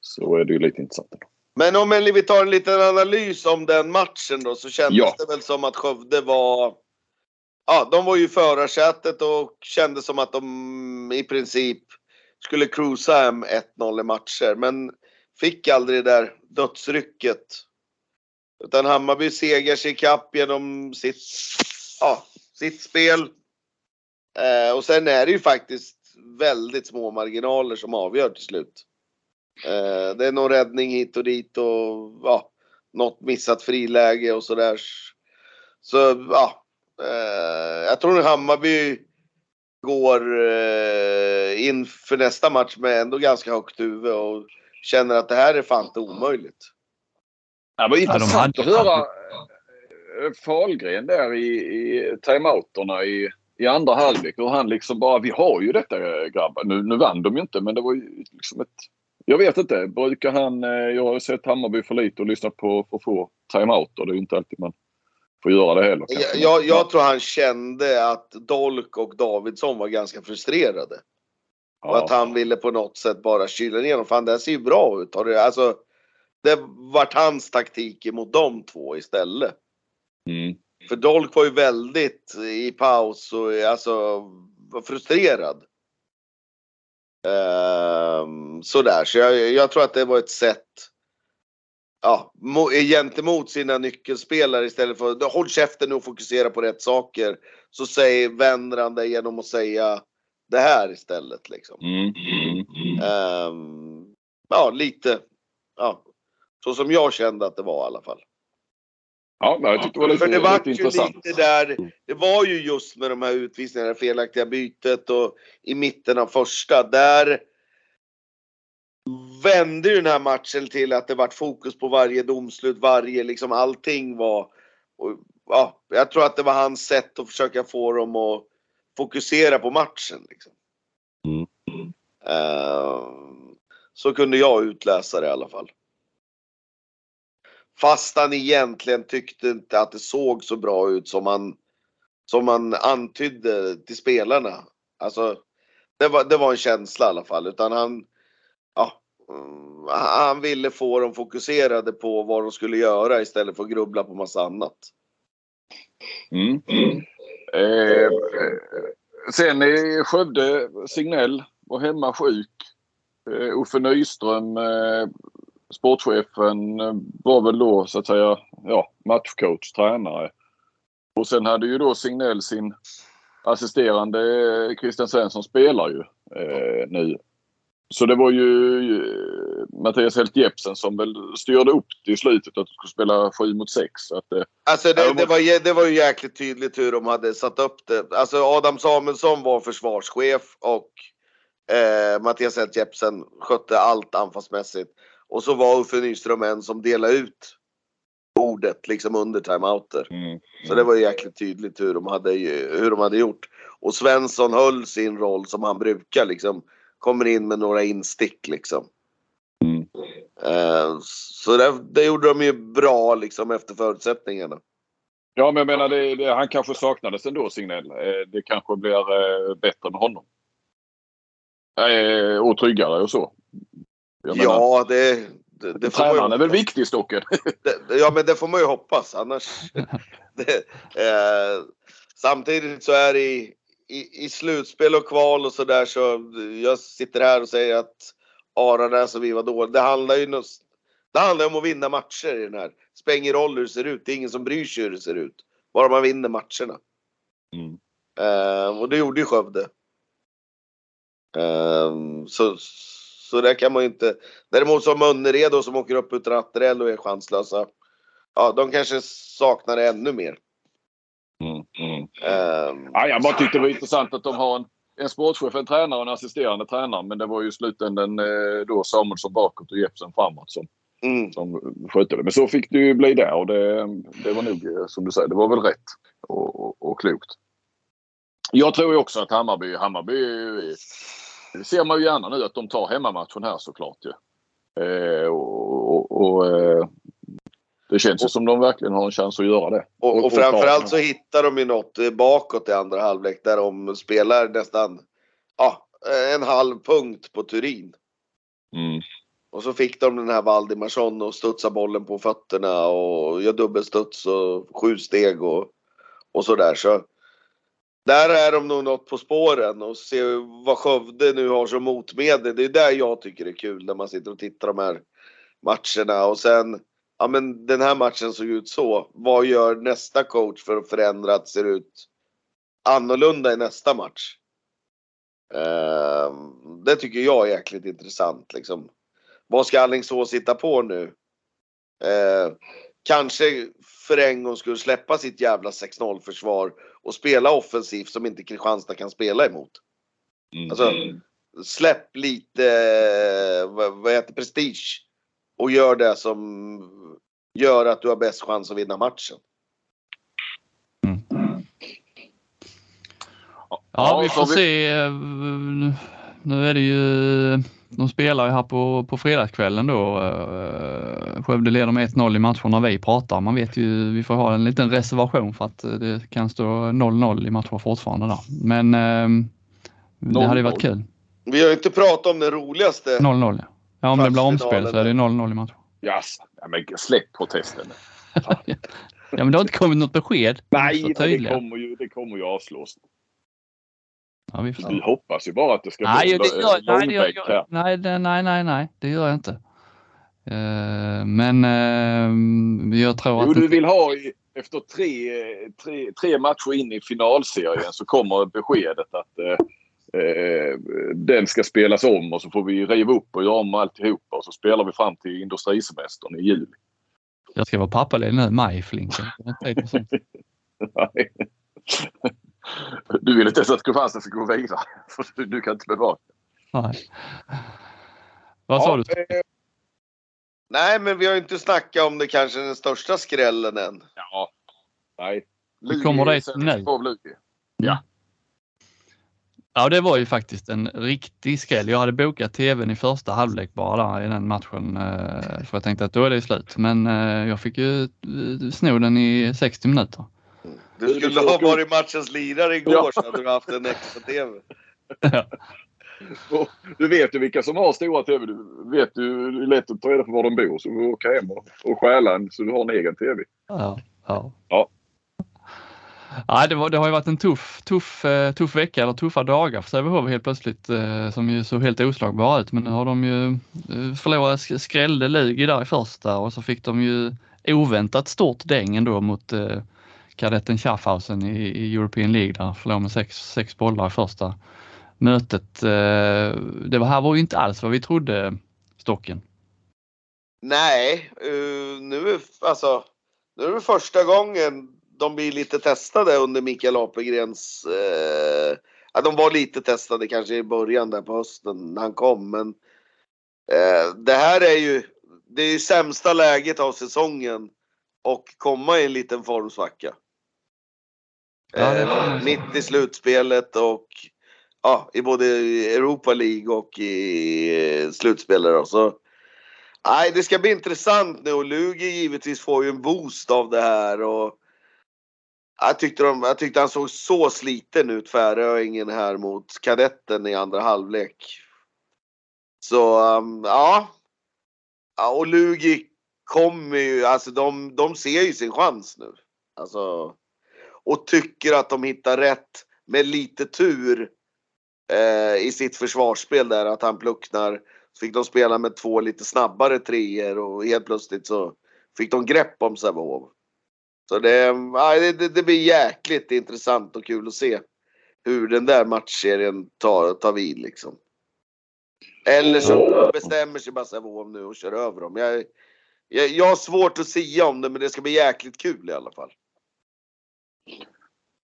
så är det ju lite intressant. Men om vi tar en liten analys om den matchen då så kändes Ja. det väl som att Skövde var Ja, de var ju i förarsätet och kände som att de i princip skulle cruisa hem 1-0 i matcher. Men fick aldrig det där dödsrycket. Utan Hammarby segar sig ikapp genom sitt, ja, sitt spel. Eh, och sen är det ju faktiskt väldigt små marginaler som avgör till slut. Eh, det är någon räddning hit och dit och ja, något missat friläge och sådär. Så ja, eh, jag tror att Hammarby går eh, inför nästa match med ändå ganska högt huvud och känner att det här är fan inte omöjligt. Ja, det var intressant hade- att höra eh, Fahlgren där i, i timeouterna i, i andra halvlek. Hur han liksom bara, vi har ju detta eh, grabbar. Nu, nu vann de ju inte men det var ju liksom ett... Jag vet inte. Brukar han... eh, Jag har sett Hammarby för lite och lyssnat på för få timeouter. Det är ju inte alltid man får göra det heller. Jag, jag, jag tror han kände att Dolk och Davidsson var ganska frustrerade. Och att han ville på något sätt bara kyla ner dem. Fan det här ser ju bra ut. Har det, alltså, det vart hans taktik emot de två istället. Mm. För Dolk var ju väldigt i paus och alltså var frustrerad. Ehm, sådär, så jag, jag tror att det var ett sätt ja, mo- gentemot sina nyckelspelare istället för håll käften nu och fokusera på rätt saker. Så säger, vänder han det genom att säga det här istället liksom. Mm. Mm. Mm. Ehm, ja, lite. Ja, så som jag kände att det var i alla fall. Ja, men jag tyckte det var lite, För det var lite ju intressant. lite där, det var ju just med de här utvisningarna, det felaktiga bytet och i mitten av första, där vände ju den här matchen till att det vart fokus på varje domslut, varje liksom allting var, och, ja, jag tror att det var hans sätt att försöka få dem att fokusera på matchen. Liksom. Mm. Ehm, så kunde jag utläsa det i alla fall. Fast han egentligen tyckte inte att det såg så bra ut som han, som han antydde till spelarna. Alltså, det var, det var en känsla i alla fall. Utan han, ja, han ville få dem fokuserade på vad de skulle göra istället för att grubbla på massa annat. Mm. Mm. eh, sen i Skövde, Signell var hemma sjuk. Eh, Uffe Nyström, eh, sportchefen, var väl då så att säga ja, matchcoach, tränare. Och sen hade ju då Signell sin assisterande Christian Svensson spelar ju eh, nu. Så det var ju eh, Mattias Helt Jepsen som väl styrde upp det i slutet att de skulle spela 7 mot 6. Att, eh, Alltså det, det, var, det var ju jäkligt tydligt hur de hade satt upp det. Alltså Adam Samuelsson var försvarschef och eh, Mattias Helt Jepsen skötte allt anfallsmässigt. Och så var Uffe Nyström en som delade ut ordet liksom under timeouter. mm, Så det var ju jäkligt tydligt hur de hade, hur de hade gjort. Och Svensson höll sin roll som han brukar liksom. Kommer in med några instick liksom. Mm. Eh, så det, det gjorde de ju bra liksom efter förutsättningarna. Ja, men jag menar det, det, han kanske saknades ändå Signell. Eh, Det kanske blir eh, bättre med honom. Eh, och tryggare och så. Jag menar, Ja, det, det, det får man ju tränaren är väl viktig Stocken? Det, ja, men det får man ju hoppas. Annars... det, eh, samtidigt så är det i, i, i slutspel och kval och sådär så jag sitter här och säger att Aranäs och vi var dåliga. Det handlar ju det handlar om att vinna matcher i den här. Spelar ingen roll hur det ser ut. Det är ingen som bryr sig hur det ser ut. Bara man vinner matcherna. Mm. Eh, och det gjorde ju Skövde. Eh, så, så där kan man ju inte. Däremot som Önnered som åker upp utan Atterell och är chanslösa. Ja, de kanske saknar det ännu mer. Mm. Mm. Eh, Ja, jag bara tyckte det var intressant att de har en, en sportchef, en tränare och en assisterande tränare. Men det var ju i slutändan eh, då Samuelsson bakåt och Jepsen framåt som, mm, som skötte det. Men så fick det ju bli där och det, det var nog eh, som du säger, det var väl rätt och, och, och klokt. Jag tror ju också att Hammarby, Hammarby det ser man ju gärna nu att de tar hemmamatchen här såklart ju. Eh, och och, och eh, det känns ju som de verkligen har en chans att göra det. och, och framförallt så hittar de ju något eh, bakåt i andra halvlek där de spelar nästan ja, en halv punkt på Turin. Mm. Och så fick de den här Valdimarsson och studsa bollen på fötterna och gör dubbelstuds och sju steg och, och sådär. Så där är de nog något på spåren och se vad Skövde nu har som motmedel. Det är där jag tycker det är kul när man sitter och tittar de här matcherna och sen ja men den här matchen såg ut så. Vad gör nästa coach för att förändra att det ser ut annorlunda i nästa match? Ehm, det tycker jag är jäkligt intressant liksom. Vad ska Alingsås hitta på nu? Eh, kanske för en gång skulle släppa sitt jävla 6-0 försvar och spela offensivt som inte Kristianstad kan spela emot. Mm. Alltså, släpp lite, vad, vad heter prestige och gör det som gör att du har bäst chans att vinna matchen. Ja, vi får se. eh, Nu är det ju, de spelar ju här på, på fredagskvällen då. eh, Skövde leder med 1-0 i matchen när vi pratar. Man vet ju, vi får ha en liten reservation för att eh, det kan stå 0-0 i matchen fortfarande där. Men eh, det hade ju varit 0-0. kul. Vi har ju inte pratat om den roligaste. 0-0 ja. Ja, om det blir omspel så är det 0-0 i matchen. Jaså, ja, men släpp protesten. Ja, men det har inte kommit något besked. Nej, det kommer, ju, det kommer ju avslås. Ja, vi får Vi hoppas ju bara att det ska Nej, bli det gör, nej, det gör, här. nej, det, nej, nej, nej, det gör jag inte. Eh, men eh, jag tror Jo, att... du vill ha efter tre, tre, tre matcher in i finalserien så kommer beskedet att eh, den ska spelas om och så får vi riva upp och göra om alltihopa och så spelar vi fram till industrisemestern i juli. Jag ska vara pappaledig nu maj, Flinken. Nej. Du vill inte ens att Kristianstad ska gå vidare. För du, du kan inte bevaka. Nej. Vad sa du? eh, Nej, men vi har ju inte snackat om det kanske den största skrällen än. Ja. Nej. Kommer Lugi dit sätter nu. på Lugi. Ja, det var ju faktiskt en riktig skräll. Jag hade bokat tvn i första halvlek bara där i den matchen. eh, För jag tänkte att då är det slut. Men eh, jag fick ju eh, sno den i 60 minuter. Du skulle ha varit matchens lirare igår Ja. så hade du haft en extra TV. Och Du vet ju vilka som har stora TV. Du vet ju det är lätt att ta reda på var de bor. Så du åker hem och, och stjäla en så du har en egen TV. Ja, ja. Ja. Ja, det, var, det har ju varit en tuff, tuff, eh, tuff vecka eller tuffa dagar för Sävehof helt plötsligt eh, som ju såg helt oslagbara ut. Men nu har de ju eh, förlorat, sk- skrällde Lugi där i första och så fick de ju oväntat stort däng ändå mot eh, kadetten Schaffhausen i, i European League där förlorade med sex, sex bollar i första mötet. Eh, det var, här var ju inte alls vad vi trodde Stocken. Nej, uh, nu, är, alltså, nu är det första gången de blir lite testade under Mikael Apelgrens... Uh, ja, de var lite testade kanske i början där på hösten när han kom, men uh, det här är ju det är ju sämsta läget av säsongen och komma i en liten formsvacka. Ja, Eh, mitt i slutspelet och ja, i både Europa League och i eh, slutspelet. Så Nej, det ska bli intressant nu och Lugi givetvis får ju en boost av det här. Och jag, tyckte de, jag tyckte han såg så sliten ut, Färöingen här mot kadetten i andra halvlek. Så um, ja. ja. Och Lugi kommer ju, alltså de, de ser ju sin chans nu. Alltså, och tycker att de hittar rätt med lite tur eh, i sitt försvarsspel där. Att han plucknar så fick de spela med två lite snabbare treor och helt plötsligt så fick de grepp om Sävehof. Så det, det- det blir jäkligt intressant och kul att se hur den där matchserien tar, tar vid liksom. Eller så bestämmer sig bara Sävehof nu och kör över dem. Jag, jag, jag har svårt att säga om det men det ska bli jäkligt kul i alla fall.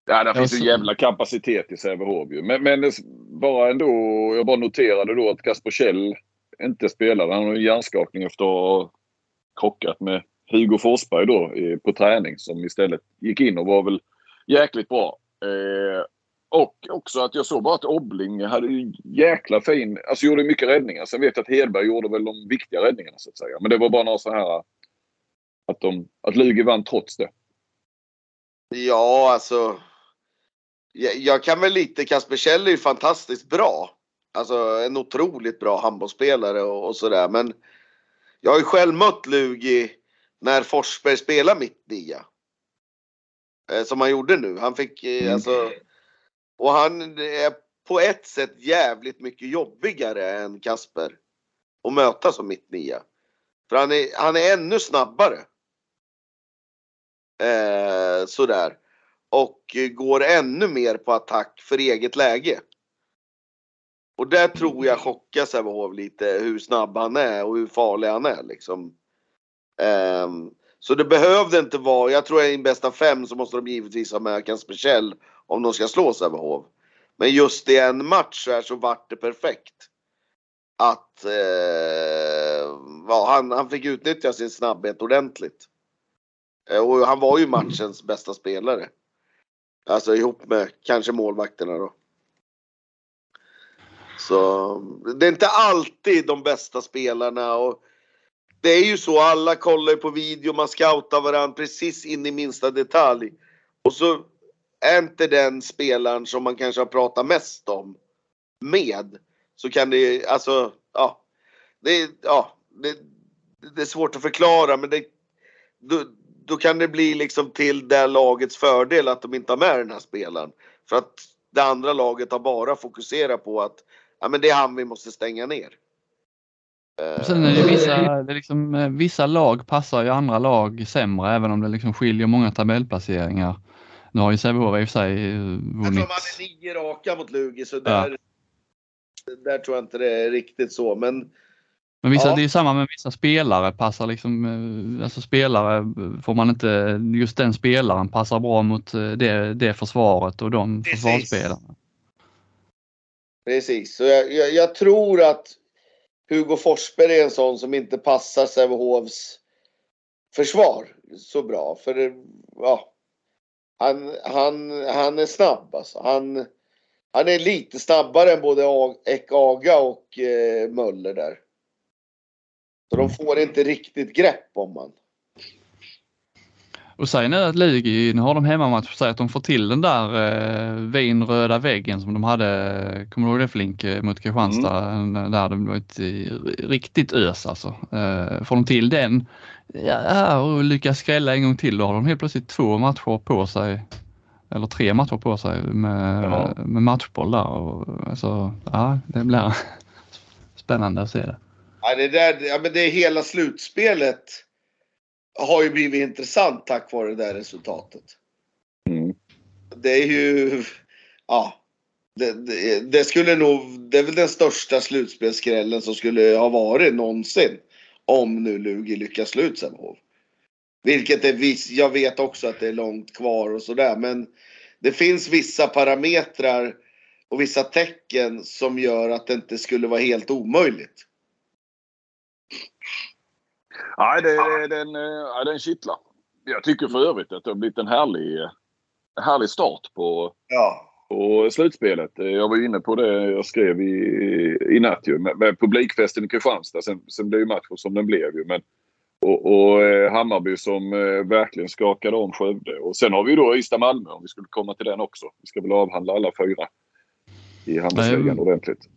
Ja, där finns ju jävla kapacitet i Sävehof ju. Men, men bara ändå, jag bara noterade då att Kasper Kjell inte spelade. Han har en hjärnskakning efter att ha krockat med Hugo Forsberg då på träning som istället gick in och var väl jäkligt bra. Eh, och också att jag såg bara att Obbling hade ju jäkla fin, alltså gjorde mycket räddningar. Sen vet jag att Hedberg gjorde väl de viktiga räddningarna så att säga. Men det var bara några så här att, de, att Lugi vann trots det. Ja, alltså. Jag, jag kan väl lite, Kasper Kjell är ju fantastiskt bra. Alltså en otroligt bra handbollsspelare och, och sådär. Men jag har ju själv mött Lugi när Forsberg spelade mitt nia. Eh, som han gjorde nu. Han fick eh, Mm. alltså. Och han är på ett sätt jävligt mycket jobbigare än Kasper. Att möta som mitt nia. För han är, han är ännu snabbare. Eh, sådär. Och eh, går ännu mer på attack för eget läge. Och där tror jag chockar Sävehof lite hur snabb han är och hur farlig han är liksom. Ehm, Så det behövde inte vara, jag tror att i en bästa fem så måste de givetvis ha med Kasper Kjell om de ska slå Sävehof. Men just i en match här så vart det perfekt. Att eh, ja, han, han fick utnyttja sin snabbhet ordentligt. Eh, och han var ju matchens bästa spelare. Alltså ihop med kanske målvakterna då. Så det är inte alltid de bästa spelarna och det är ju så, alla kollar på video, man scoutar varandra precis in i minsta detalj. Och så är inte den spelaren som man kanske har pratat mest om med. Så kan det, alltså, ja. Det, ja, det, det är svårt att förklara men det, då kan det bli liksom till det lagets fördel att de inte har med den här spelaren. För att det andra laget har bara fokuserat på att ja, men det är han vi måste stänga ner. Sen är det vissa, det är liksom, eh, vissa lag passar ju andra lag sämre även om det liksom skiljer många tabellplaceringar. Nu har ju Sävehof i och för sig vunnit. Jag tror man är nio raka mot Lugi så där, ja. där tror jag inte det är riktigt så. Men, men vissa, ja. det är samma med vissa spelare. Passar liksom, eh, alltså spelare får man inte, just den spelaren passar bra mot eh, det, det försvaret och de Precis. försvarsspelarna. Precis, så jag, jag, jag, tror att Hugo Forsberg är en sån som inte passar Sävehofs försvar så bra. För ja, han, han, han är snabb alltså. Han, han är lite snabbare än både Ek-Aga och eh, Möller där. Så de får inte riktigt grepp om man. Och säg nu att Lugi, nu har de hemmamatch, säg att de får till den där eh, vinröda väggen som de hade, kommer du ihåg det Flink, eh, mot Kristianstad? Mm. Där det var ett riktigt ös alltså. Eh, får de till den ja, och lyckas skrälla en gång till då har de helt plötsligt två matcher på sig. Eller tre matcher på sig med, ja. med matchboll där. Och, alltså, ja, det blir spännande att se det. Ja, det, där, ja, men det hela slutspelet har ju blivit intressant tack vare det där resultatet. Mm. Det är ju, ja. Det, det, det, skulle nog, det är väl den största slutspelsskrällen som skulle ha varit någonsin. Om nu Lugi lyckas slå ut Sävehof. Vilket är viss, jag vet också att det är långt kvar och sådär men det finns vissa parametrar och vissa tecken som gör att det inte skulle vara helt omöjligt. Nej, det, den, ja, den kittlar. Jag tycker för övrigt att det har blivit en härlig, härlig start på, ja. på slutspelet. Jag var inne på det jag skrev i, i natt ju, med, med publikfesten i Kristianstad. Sen, sen blev ju matchen som den blev ju. Men, och, och eh, Hammarby som eh, verkligen skakade om Skövde. Och sen har vi då Ystad-Malmö om vi skulle komma till den också. Vi ska väl avhandla alla fyra i handelsligan ordentligt.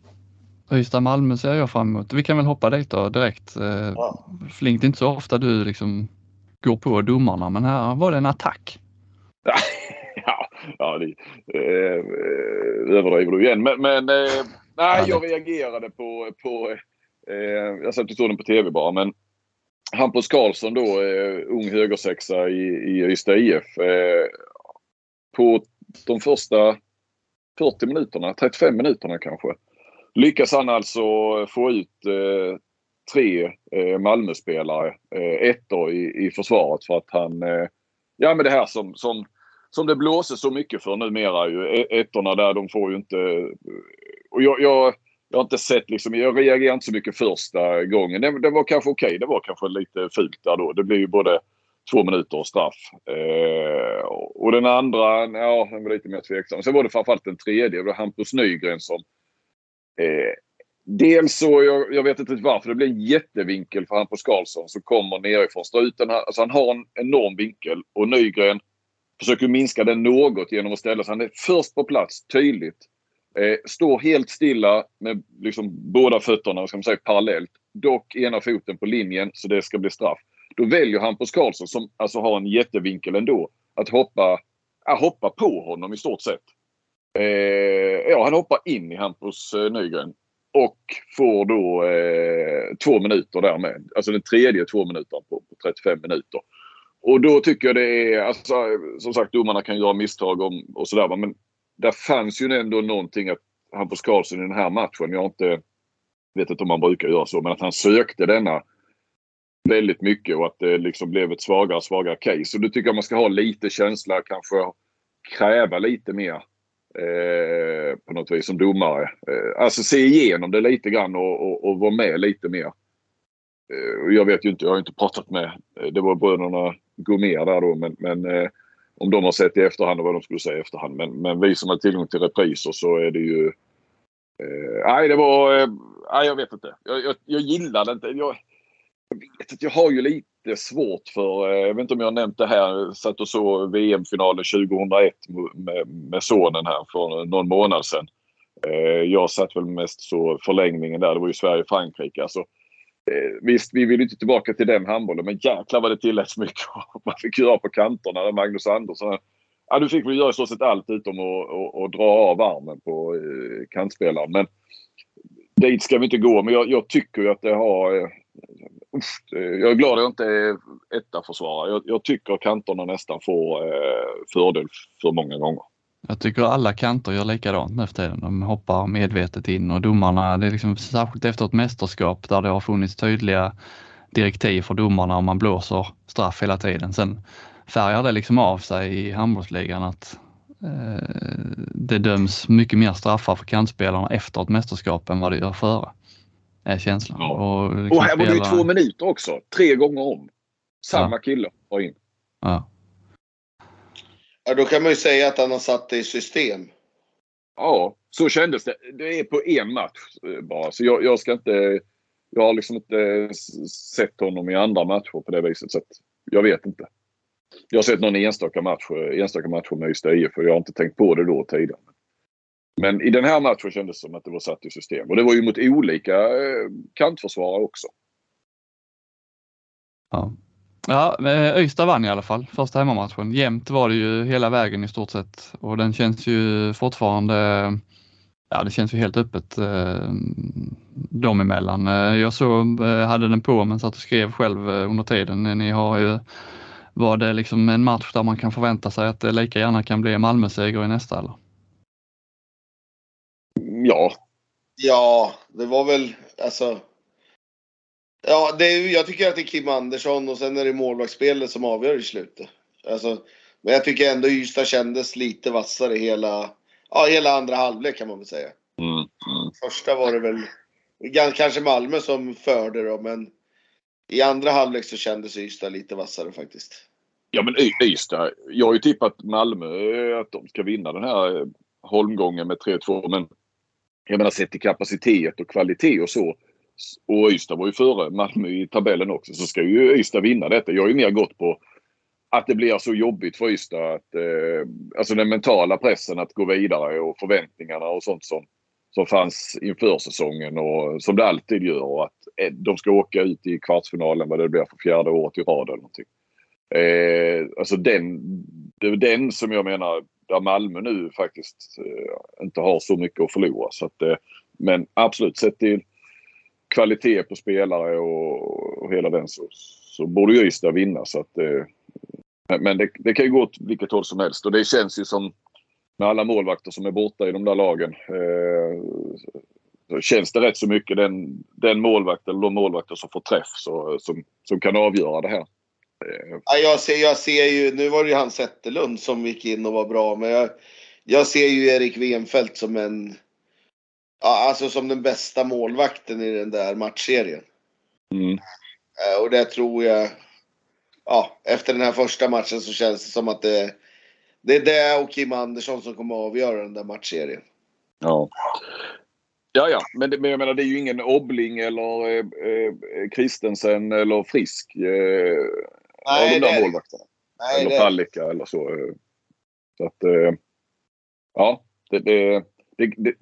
Ystad-Malmö ser jag fram emot. Vi kan väl hoppa dit då direkt. Eh, ja. Flink, det är inte så ofta du liksom går på domarna men här var det en attack. ja, ja det, eh, överdriver du igen. Men, men eh, nej, jag reagerade på, på eh, jag satt och såg den på tv bara, men Hampus Karlsson då, eh, ung högersexa i, i Ystad IF. Eh, på de första 40 minuterna, 35 minuterna kanske, lyckas han alltså få ut eh, tre eh, Malmöspelare, eh, ettor i, i försvaret för att han, eh, ja men det här som, som, som det blåser så mycket för numera ju, e, ettorna där de får ju inte, och jag, jag jag har inte sett liksom, jag reagerade inte så mycket första gången. Det, det var kanske okej. Okay. Det var kanske lite fult där då. Det blir ju både två minuter och straff. Eh, och den andra, ja, den var lite mer tveksam. Sen var det framförallt den tredje. Det var Hampus Nygren som Eh, dels så, jag, jag vet inte varför, det blir en jättevinkel för Hampus Karlsson som kommer nerifrån struten. Alltså han har en enorm vinkel och Nygren försöker minska den något genom att ställa sig. Han är först på plats, tydligt. Eh, står helt stilla med liksom båda fötterna ska man säga, parallellt. Dock ena foten på linjen så det ska bli straff. Då väljer Hampus Karlsson som alltså har en jättevinkel ändå att hoppa, äh, hoppa på honom i stort sett. Eh, ja, han hoppar in i Hampus eh, Nygren. Och får då eh, två minuter därmed. Alltså den tredje två minuter på, på 35 minuter. Och då tycker jag det är, alltså, som sagt domarna kan göra misstag om, och sådär men där fanns ju ändå någonting att Hampus Karlsson i den här matchen, jag har inte, vet inte om man brukar göra så, men att han sökte denna väldigt mycket och att det liksom blev ett svagare och svagare case. Så då tycker jag man ska ha lite känsla, kanske kräva lite mer eh, på något vis som domare. Eh, alltså se igenom det lite grann och, och, och vara med lite mer. Eh, jag vet ju inte, jag har inte pratat med, eh, det var bröderna Gourmet där då, men, men eh, om de har sett i efterhand och vad de skulle säga i efterhand. Men, men vi som har tillgång till repriser så är det ju... Eh, nej, det var... Eh, nej, jag vet inte. Jag, jag, jag gillade inte. Jag, jag vet att jag har ju lite svårt för, eh, jag vet inte om jag har nämnt det här, satt och såg VM-finalen 2001 med, med sonen här för någon månad sedan. Eh, jag satt väl mest så förlängningen där, det var ju Sverige-Frankrike. Alltså, eh, visst, vi vill inte tillbaka till den handbollen, men jäklar vad det tilläts mycket. Man fick göra på kanterna. Magnus Andersson. Ja, du fick väl göra i stort sett allt utom att, att, att dra av armen på kantspelaren. Men dit ska vi inte gå. Men jag, jag tycker ju att det har Eh, jag är glad att jag inte är etta försvarare. Jag, jag tycker kanterna nästan får eh, fördel för många gånger. Jag tycker alla kanter gör likadant nu för tiden. De hoppar medvetet in och domarna, det är liksom särskilt efter ett mästerskap där det har funnits tydliga direktiv för domarna om man blåser straff hela tiden. Sen färgar det liksom av sig i handbollsligan att eh, det döms mycket mer straffar för kantspelarna efter ett mästerskap än vad det gör före är känslan. Ja. Och, liksom och här var det ju två minuter också. Tre gånger om. Samma ja. kille var in. Ja. ja, då kan man ju säga att han har satt det i system. Ja, så kändes det. Det är på en match eh, bara. Så jag, jag ska inte... Jag har liksom inte sett honom i andra matcher på det viset. Så jag vet inte. Jag har sett någon enstaka match, enstaka match med Ystad IF och jag har inte tänkt på det då tidigare. Men i den här matchen kändes det som att det var satt i system. Och det var ju mot olika eh, kantförsvarare också. Ja. Ja, Öysta vann i alla fall första hemmamatchen. Jämnt var det ju hela vägen i stort sett och den känns ju fortfarande, ja det känns ju helt öppet eh, dem emellan. Eh, jag såg, eh, hade den på men satt och skrev själv under tiden. Ni har ju, var det liksom en match där man kan förvänta sig att det lika gärna kan bli Malmö-seger i nästa eller? Ja. Ja, det var väl alltså. Ja, det är, jag tycker att det är Kim Andersson och sen är det målvaktsspelet som avgör i slutet. Alltså, men jag tycker ändå Ystad kändes lite vassare hela, ja, hela andra halvlek kan man väl säga. Mm, mm. Första var det väl kanske Malmö som förde då, men i andra halvlek så kändes Ystad lite vassare faktiskt. Ja men Ystad, jag har ju tippat Malmö att de ska vinna den här holmgången med 3-2 men jag menar sett till kapacitet och kvalitet och så. Och Ystad var ju före Malmö i tabellen också. Så ska ju Ystad vinna detta. Jag har ju mer gått på att det blir så jobbigt för Ystad. Att, eh, alltså den mentala pressen att gå vidare och förväntningarna och sånt som, som fanns inför säsongen och som det alltid gör. Och att eh, de ska åka ut i kvartsfinalen vad det blir för fjärde året i rad eller någonting. Eh, alltså den, det är den som jag menar där Malmö nu faktiskt eh, inte har så mycket att förlora. Så att, eh, men absolut, sett till kvalitet på spelare och, och hela den så, så borde ju Ystad vinna. Så att, eh, men det, det, kan ju gå åt vilket håll som helst och det känns ju som med alla målvakter som är borta i de där lagen. Eh, så känns det rätt så mycket den, den målvakt eller de målvakter som får träff så, som, som kan avgöra det här. Ja, jag, ser, jag ser ju, nu var det ju han Zetterlund som gick in och var bra, men jag, jag ser ju Erik Wenfeldt som en, ja, alltså som den bästa målvakten i den där matchserien. Mm. Eh, och det tror jag, ja, efter den här första matchen så känns det som att det, det är det och Kim Andersson som kommer att avgöra den där matchserien. Ja. Ja, ja, men, det, men jag menar det är ju ingen Obling eller eh, eh, Kristensen eller Frisk. Eh, Nej, av de där målvakterna. Nej, eller det... Palicka eller så. Så att, eh, ja, det, det, det,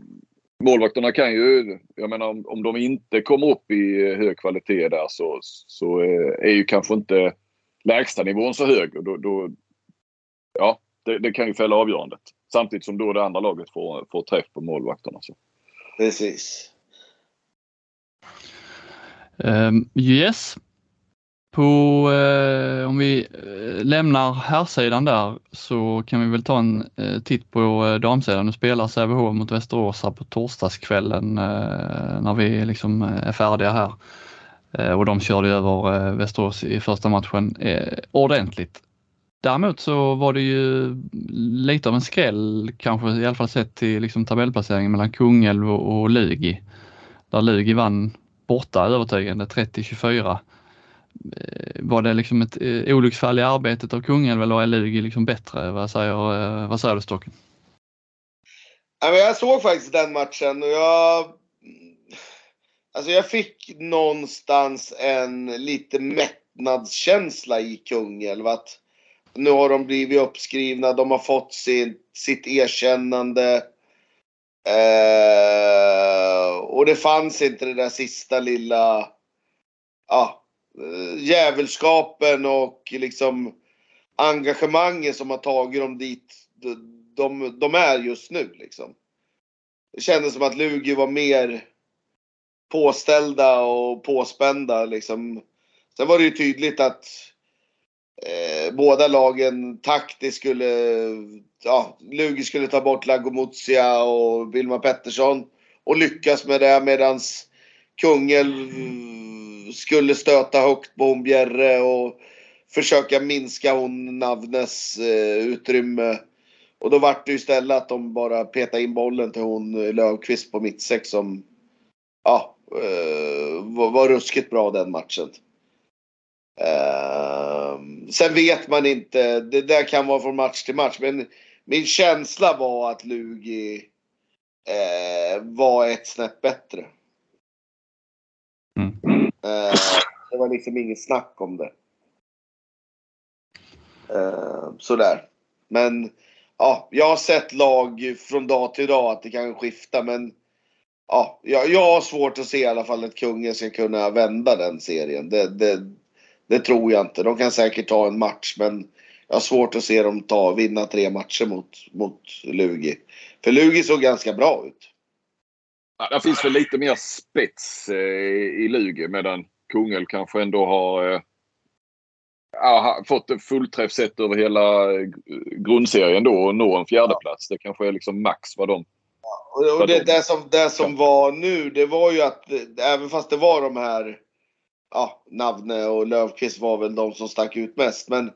målvakterna kan ju, jag menar om, om de inte kommer upp i hög kvalitet där så, så är ju kanske inte lägstanivån så hög. Och då, då, ja, det, det, kan ju fälla avgörandet. Samtidigt som då det andra laget får, får träff på målvakterna. Så. Precis. Um, yes, på, eh, om vi eh, lämnar herrsidan där så kan vi väl ta en eh, titt på eh, damsidan. Nu spelar Sävehof mot Västerås här på torsdagskvällen eh, när vi liksom eh, är färdiga här. Eh, och de körde över eh, Västerås i första matchen eh, ordentligt. Däremot så var det ju lite av en skräll kanske i alla fall sett till liksom tabellplaceringen mellan Kungälv och, och Lugi. Där Lugi vann borta övertygande 30-24. Eh, var det liksom ett eh, olycksfall i arbetet av Kungälv eller är Lugi liksom bättre? Vad säger, eh, vad säger du Stocken? Jag såg faktiskt den matchen och jag Alltså jag fick någonstans en lite mättnadskänsla i Kungälv. Att nu har de blivit uppskrivna, de har fått sin, sitt erkännande. Eh, och det fanns inte det där sista lilla ja, eh, och liksom engagemanget som har tagit dem dit de, de, de är just nu. Liksom. Det kändes som att Lugi var mer påställda och påspända liksom. Sen var det ju tydligt att eh, båda lagen taktiskt skulle, ja, Lugi skulle ta bort Lagomuzia och Vilma Pettersson och lyckas med det medans Kungälv skulle stöta högt på hon Bjerre och försöka minska hon Navnes eh, utrymme. Och då vart det ju istället att de bara petade in bollen till hon eh, Löfqvist på mittsex som ja, eh, var, var ruskigt bra den matchen. Eh, sen vet man inte, det där kan vara från match till match, men min känsla var att Lugi eh, var ett snäpp bättre. Mm. Eh, det var liksom inget snack om det. Eh, sådär. Men ja, jag har sett lag från dag till dag att det kan skifta, men ja, jag, har svårt att se i alla fall att kungen ska kunna vända den serien. Det, det, det tror jag inte. De kan säkert ta en match men jag har svårt att se dem ta, vinna tre matcher mot, mot Lugi. För Lugi såg ganska bra ut. Ja, det finns väl lite mer spets eh, i Lugi medan Kungälv kanske ändå har eh, ja, fått en fullträff sett över hela eh, grundserien då och nå en fjärdeplats. Det kanske är liksom max vad de och det, det, som, det som var nu, det var ju att även fast det var de här, ja, Navne och Löfqvist var väl de som stack ut mest. Men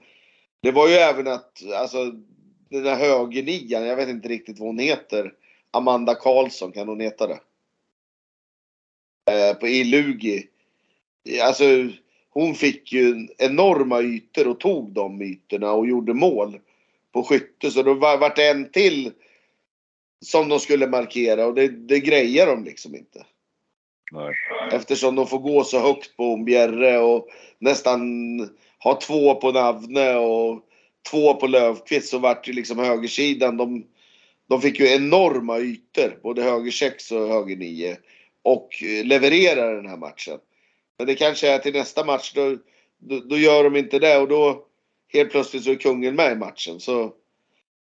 det var ju även att, alltså den där högernian, jag vet inte riktigt vad hon heter. Amanda Karlsson, kan hon heta det? Eh, på Ilugi. Alltså, hon fick ju enorma ytor och tog de ytorna och gjorde mål på skytte. Så då vart det en till som de skulle markera och det, det grejer de liksom inte. Nej. Eftersom de får gå så högt på Bjerre och nästan ha två på Navne och två på Lövqvist så vart ju liksom högersidan. De, de fick ju enorma ytor, både höger 6 och höger 9. Och levererar den här matchen. Men det kanske är till nästa match, då, då, då gör de inte det och då helt plötsligt så är kungen med i matchen. Så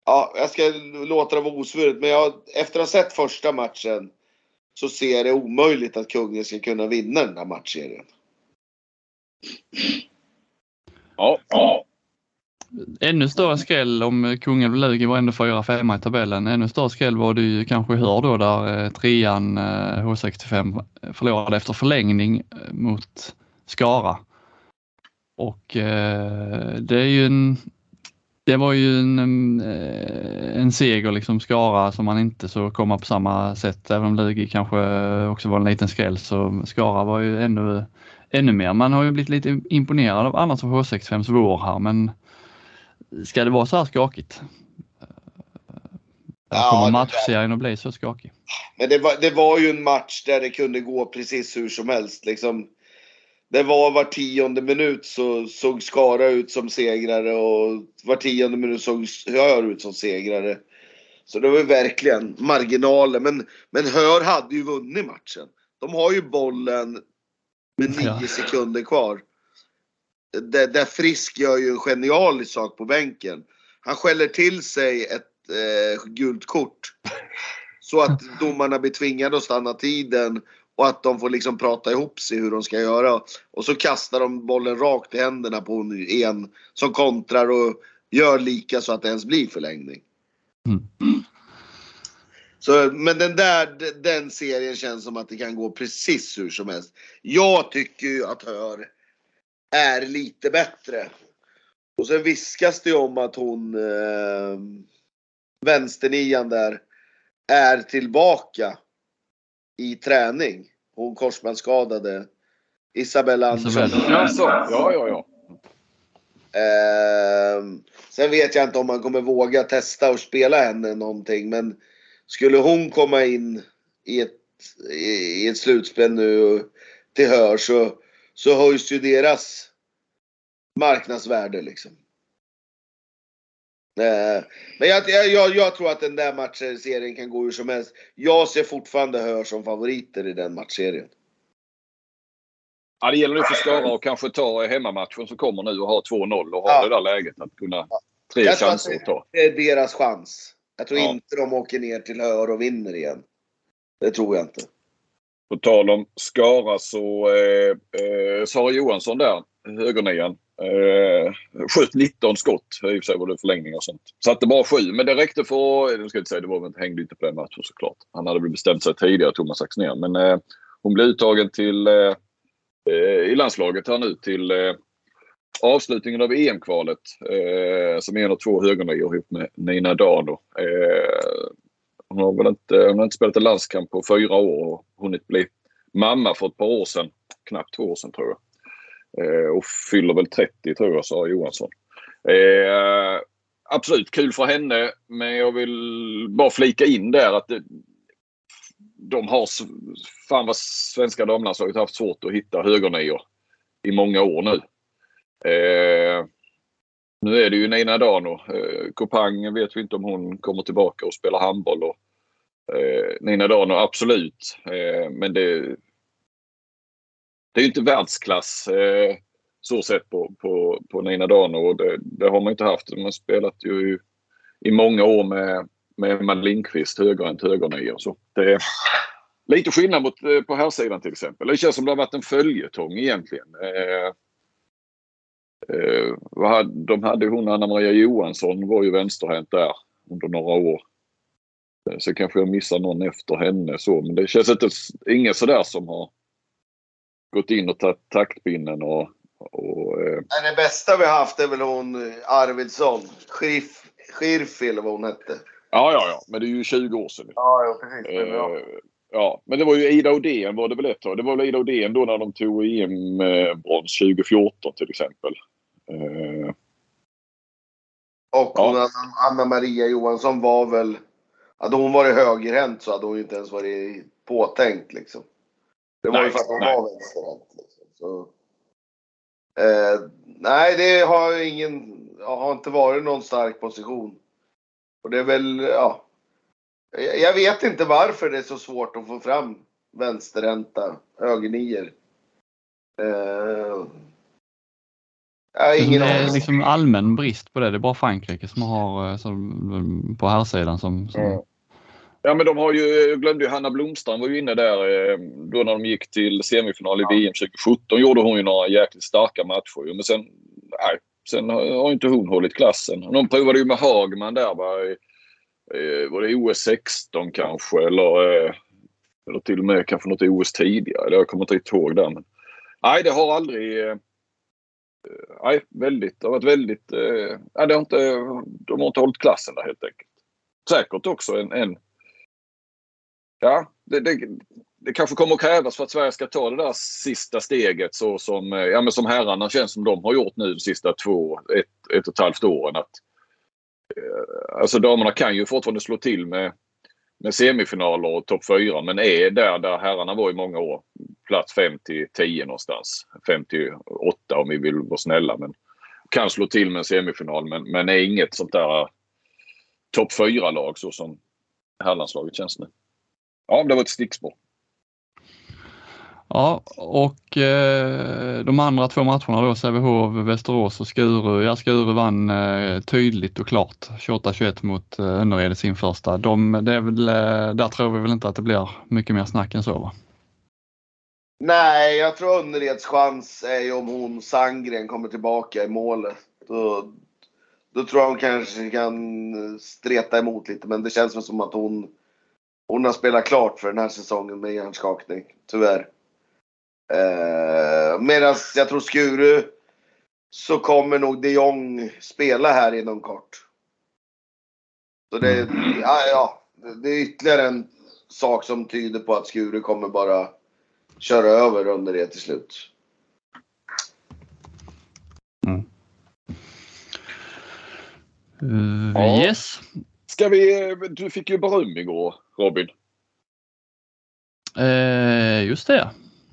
Ja, jag ska låta det vara osvuret, men jag, efter att ha sett första matchen så ser jag det omöjligt att kungen ska kunna vinna den här matchserien. Ja. ja. Ännu större skräll om Kungälv och Lugi var ändå 4-5 i tabellen. Ännu större skräll var det ju kanske hör då där eh, trean H65 eh, förlorade efter förlängning eh, mot Skara. Och det är ju en det var ju en, en seger liksom Skara som man inte så komma på samma sätt. Även om Lugi kanske också var en liten skräll så Skara var ju ännu, ännu mer. Man har ju blivit lite imponerad av annars av H65s vår här men ska det vara så här skakigt? Ja, kommer matchserien att bli så skakig? Men det var, det var ju en match där det kunde gå precis hur som helst. Liksom, det var var tionde minut så såg Skara ut som segrare och var tionde minut såg Hör ut som segrare. Så det var verkligen marginaler. Men, men Hör hade ju vunnit matchen. De har ju bollen med nio ja. sekunder kvar. Där, där Frisk gör ju en genialisk sak på bänken. Han skäller till sig ett eh, gult kort. Så att domarna blir tvingade att stanna tiden och att de får liksom prata ihop sig hur de ska göra. Och så kastar de bollen rakt i händerna på en som kontrar och gör lika så att det ens blir förlängning. Mm. Så, men den där den serien känns som att det kan gå precis hur som helst. Jag tycker ju att Hör är lite bättre. Och sen viskas det om att hon eh, vänsternian där är tillbaka i träning. Hon korsbandsskadade Isabella Andersson. Isabella. Ja, så. ja, ja, ja. Eh, sen vet jag inte om man kommer våga testa och spela henne någonting. Men skulle hon komma in i ett, i ett slutspel nu till Hör så, så höjs ju deras marknadsvärde liksom. Eh, men jag, jag, jag tror att den där matchserien kan gå hur som helst. Jag ser fortfarande Hör som favoriter i den matchserien. Ja, det gäller nu för Skara att kanske ta hemmamatchen som kommer nu och ha 2-0 och ha Ja. det där läget att kunna tre Jag chanser att ta. Det är deras chans. Jag tror Ja. inte de åker ner till Hör och vinner igen. Det tror jag inte. På tal om Skara så eh, eh, Sara Johansson där, högernian. Eh, sköt 19 skott. I och för sig var det förlängning och sånt. Satte bara sju, men det räckte för... Nu ska jag inte säga, det var väl hängde inte på den matchen såklart. Han hade väl bestämt sig tidigare, Thomas Axnér. Men eh, hon blev uttagen till eh, eh i landslaget här nu till eh, avslutningen av EM-kvalet. Eh, som en av två högernior ihop med Nina Dano. Eh, hon har väl inte, hon har inte spelat en landskamp på fyra år och hunnit bli mamma för ett par år sedan. Knappt två år sedan tror jag. Eh, och fyller väl 30 tror jag, sa Johansson. Eh, absolut kul för henne men jag vill bara flika in där att det, de har... Fan vad svenska damlandslaget har haft svårt att hitta högernior i många år nu. Eh, nu är det ju Nina Dano. Eh, Kopang vet vi inte om hon kommer tillbaka och spelar handboll. Och, eh, Nina Dano absolut. Eh, men det, det är ju inte världsklass eh, så sett på, på, på Nina Dano. Och det, det har man inte haft. Man har spelat ju i många år med, med Emma Lindqvist, högerhänt högernia. Så det är lite skillnad mot eh, på här sidan till exempel. Det känns som det har varit en följetong egentligen. Eh, de hade hon, Anna Maria Johansson var ju vänsterhänt där under några år. Eh, Så kanske jag missar någon efter henne så. Men det känns inte, ingen sådär som har gått in och tagit taktpinnen och, och eh, Det bästa vi har haft är väl hon eh, Arvidsson. Schirf, Schirfi eller vad hon hette. ja, ja, ja. Men det är ju 20 år sedan. Ja, ja precis. Ja. Eh, ja, men det var ju Ida Odén var det väl ett tag. Det var väl Ida Odén då när de tog EM-brons 2014 till exempel. Eh, Och Ja. Anna Maria Johansson var väl... Hade hon varit högerhänt så hade hon ju inte ens varit påtänkt liksom. Det var ju Nej, för att hon nej. var vänsterhänt. Liksom. Så, eh, nej, det har ingen... Har inte varit någon stark position. Och det är väl, ja. Jag jag vet inte varför det är så svårt att få fram vänsterhänta högernior. Eh, ingen det är aning. liksom allmän brist på det. Det är bara Frankrike som har eh, som, på här sidan som, som Ja. Ja men de har ju, jag glömde ju Hanna Blomstrand var ju inne där eh, då när de gick till semifinal i VM 2017 gjorde hon ju några jäkligt starka matcher. Men sen, nej, sen har inte hon hållit klassen. De provade ju med Hagman där va, i, var det OS 16 kanske eller, eh, eller till och med kanske något OS tidigare. Jag kommer inte ihåg där. Men, nej det har aldrig Eh, nej, väldigt. Det har varit väldigt... Eh, nej, det har inte, de har inte hållit klassen där helt enkelt. Säkert också en, en Ja, det, det, det kanske kommer att krävas för att Sverige ska ta det där sista steget så som, eh, ja, men som herrarna känns som de har gjort nu de sista två, ett, ett och ett halvt åren. Att, eh, alltså damerna kan ju fortfarande slå till med, med semifinaler och topp fyra men är där där herrarna var i många år. Plats 5 till 10 någonstans. 5 till 8 om vi vill vara snälla. Men kan slå till med en semifinal men, men är inget sånt där eh, topp 4-lag så som herrlandslaget känns nu. Ja, det var ett stickspår. Ja, och eh, de andra två matcherna då, Sävehof, Västerås och Skuru. Ja, Skuru vann eh, tydligt och klart 28-21 mot eh, Önnered i sin första. De, det är väl, eh, där tror vi väl inte att det blir mycket mer snack än så va? Nej, jag tror Önnereds chans är ju om hon Sandgren kommer tillbaka i målet. Då, då tror jag hon kanske kan streta emot lite, men det känns väl som att hon Hon har spelat klart för den här säsongen med hjärnskakning, tyvärr. Eh, Medan jag tror Skuru så kommer nog de Jong spela här inom kort. Så det, ja, ja, det är ytterligare en sak som tyder på att Skuru kommer bara köra över under det till slut. Uh, Ja. Yes. Ska vi, du fick ju beröm igår Robin. Eh, just det.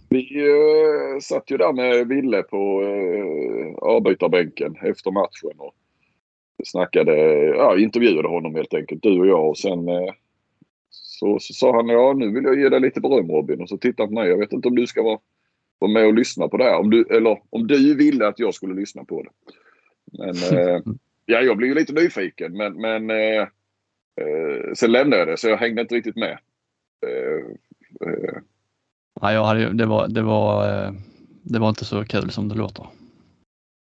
Vi uh, satt ju där med Ville på uh, avbytarbänken efter matchen och snackade, ja intervjuade honom helt enkelt, du och jag och sen eh, så, så sa han ja nu vill jag ge dig lite beröm Robin och så tittade han på mig. Jag vet inte om du ska vara, vara med och lyssna på det här. Om du, eller om du ville att jag skulle lyssna på det. Men eh, ja, jag blev ju lite nyfiken men, men eh, eh, sen lämnade jag det så jag hängde inte riktigt med. Eh, eh, Nej, jag hade, det, var, det, var, eh, det var inte så kul som det låter.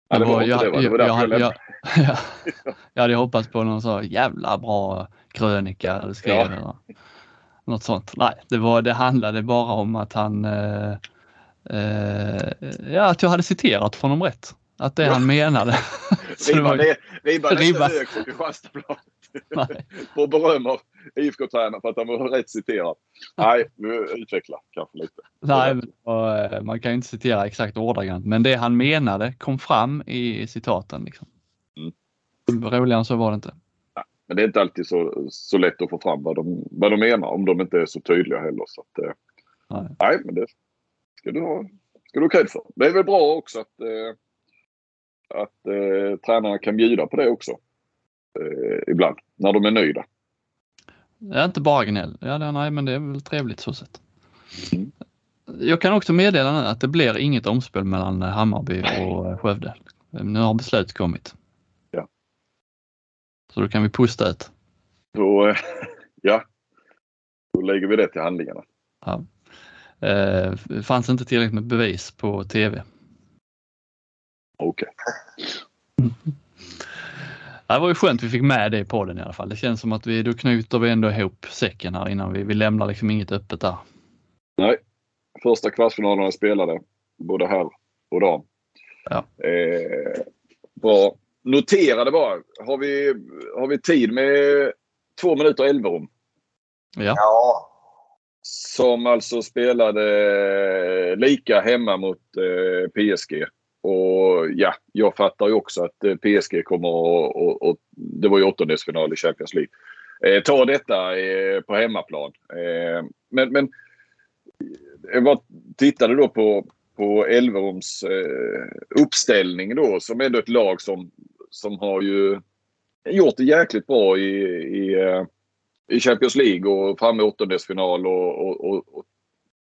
Ja, det var jag, det? Det var jag, jag jag, jag, hade hoppats på någon så jävla bra krönika du skrev. Ja. Något sånt. Nej, det, var, det handlade bara om att han eh, eh, ja, att jag hade citerat honom rätt. Att det han menade. Ribban är, inte hög för Kristianstadsbladet. nej, På beröm av IFK-tränaren för att han var rätt citerad. Nej, nu utveckla kanske lite. nej, och, eh, man kan ju inte citera exakt ordagrant, men det han menade kom fram i citaten. Liksom. Roligare än så var det inte. Men det är inte alltid så, så lätt att få fram vad de, vad de menar om de inte är så tydliga heller. Så att, eh, Nej. nej, men det ska du ha, ska du ha cred för. Det är väl bra också att, eh, att eh, tränarna kan bjuda på det också. Eh, ibland, när de är nöjda. Det är inte bara gnäll. Ja, det, nej, men det är väl trevligt så sett. Mm. Jag kan också meddela nu att det blir inget omspel mellan Hammarby och Skövde. Nu har beslut kommit. Så då kan vi pusta ut. Då, ja, då lägger vi det till handlingarna. Ja. Eh, fanns inte tillräckligt med bevis på tv. Okej. Det var ju skönt vi fick med det i podden i alla fall. Det känns som att vi, då knyter vi ändå ihop säcken här innan vi, vi lämnar liksom inget öppet där. Nej, första kvartsfinalerna spelade både här och dam. Ja. Eh, bra. Notera det bara. Har vi, har vi tid med två minuter Elverum? Ja, Ja. Som alltså spelade lika hemma mot eh, PSG. Och ja, jag fattar ju också att eh, PSG kommer och, och, och Det var ju åttondelsfinal i Champions League. Eh, ta detta eh, på hemmaplan. Eh, men, men jag bara tittade då på, på Elverums eh, uppställning då som ändå ett lag som, som har ju gjort det jäkligt bra i, i, eh, i Champions League och framme i åttondelsfinal och, och, och, och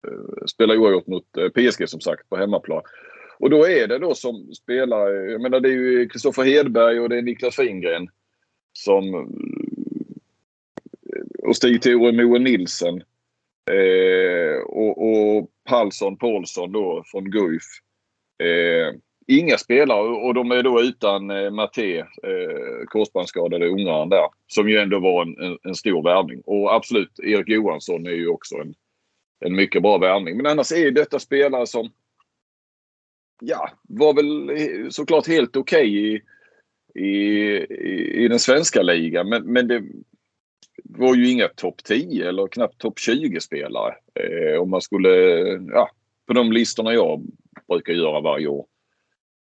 eh, spelar oavgjort mot eh, PSG som sagt på hemmaplan. Och då är det då som spelar, jag menar det är ju Kristoffer Hedberg och det är Niklas Fingren som och Stig-Tore Moe Nilsen eh, och, och Palsson Paulsson då från Guif. Eh, inga spelare och de är då utan eh, Maté, eh, korsbandsskadade ungraren där. Som ju ändå var en, en, en stor värvning. Och absolut, Erik Johansson är ju också en, en mycket bra värvning. Men annars är detta spelare som ja, var väl eh, såklart helt okej i, i, i, i den svenska ligan. Men, men det var ju inga topp 10 eller knappt topp 20 spelare. Eh, om man skulle, ja, på de listorna jag brukar göra varje år.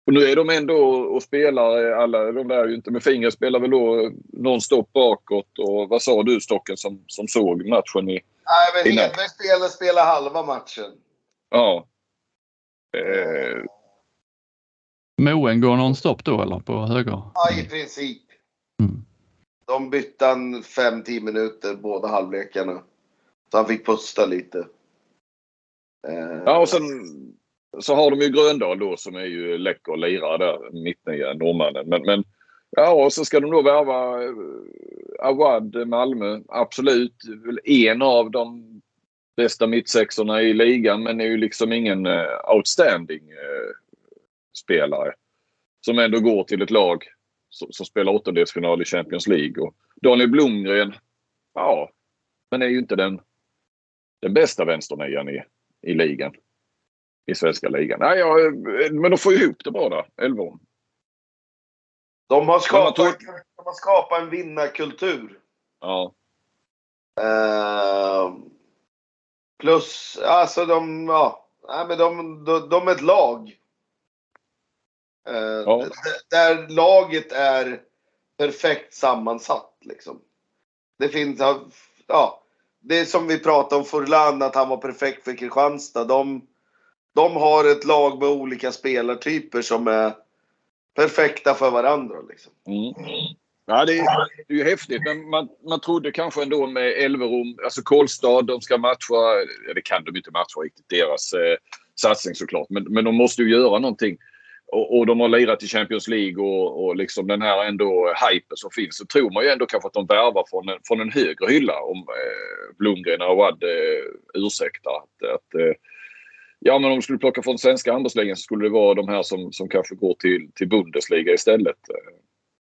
Och nu är de ändå och spelar, alla de där ju inte, med fingret spelar väl då nonstop bakåt. Och vad sa du Stocken som, som såg matchen i... Nej, men. Hedberg spelar, spelar halva matchen. Ja. Eh, Moen går nonstop då eller på höger? Ja, i princip. Mm. De bytte han 5-10 minuter båda halvlekarna. Så han fick pusta lite. Eh, ja och sen så har de ju Gröndal då som är ju läcker lirare där, mittnia, norrmannen. Men, men ja och så ska de då värva eh, Awad Malmö. Absolut en av de bästa mittsexorna i ligan men är ju liksom ingen eh, outstanding eh, spelare. Som ändå går till ett lag som, som spelar åttondelsfinal i Champions League. Och Daniel Blomgren, ja, Men är ju inte den, den bästa vänsternian i, i ligan. I svenska ligan. Nej, ja, men de får ju ihop det bra där, Elfsborg. De har skapat, de har skapat en vinnarkultur. Ja. Uh, plus, alltså de, ja. Nej, men de, de, de är ett lag. Uh, ja. Där laget är perfekt sammansatt liksom. Det finns, ja. Det är som vi pratade om Furlan, att han var perfekt för Kristianstad. De, de har ett lag med olika spelartyper som är perfekta för varandra. Liksom. Mm. Ja, det är, det är ju häftigt, men man, man trodde kanske ändå med Elverum, alltså Kolstad, de ska matcha, ja, det kan de inte matcha riktigt, deras eh, satsning såklart, men, men de måste ju göra någonting. Och, och de har lirat i Champions League och, och liksom den här ändå hypen som finns. Så tror man ju ändå kanske att de värvar från en, från en högre hylla om eh, Blomgren och Awad eh, ursäktar. Att, att eh, Ja, men om de skulle plocka från svenska handbollsligan så skulle det vara de här som, som kanske går till, till Bundesliga istället.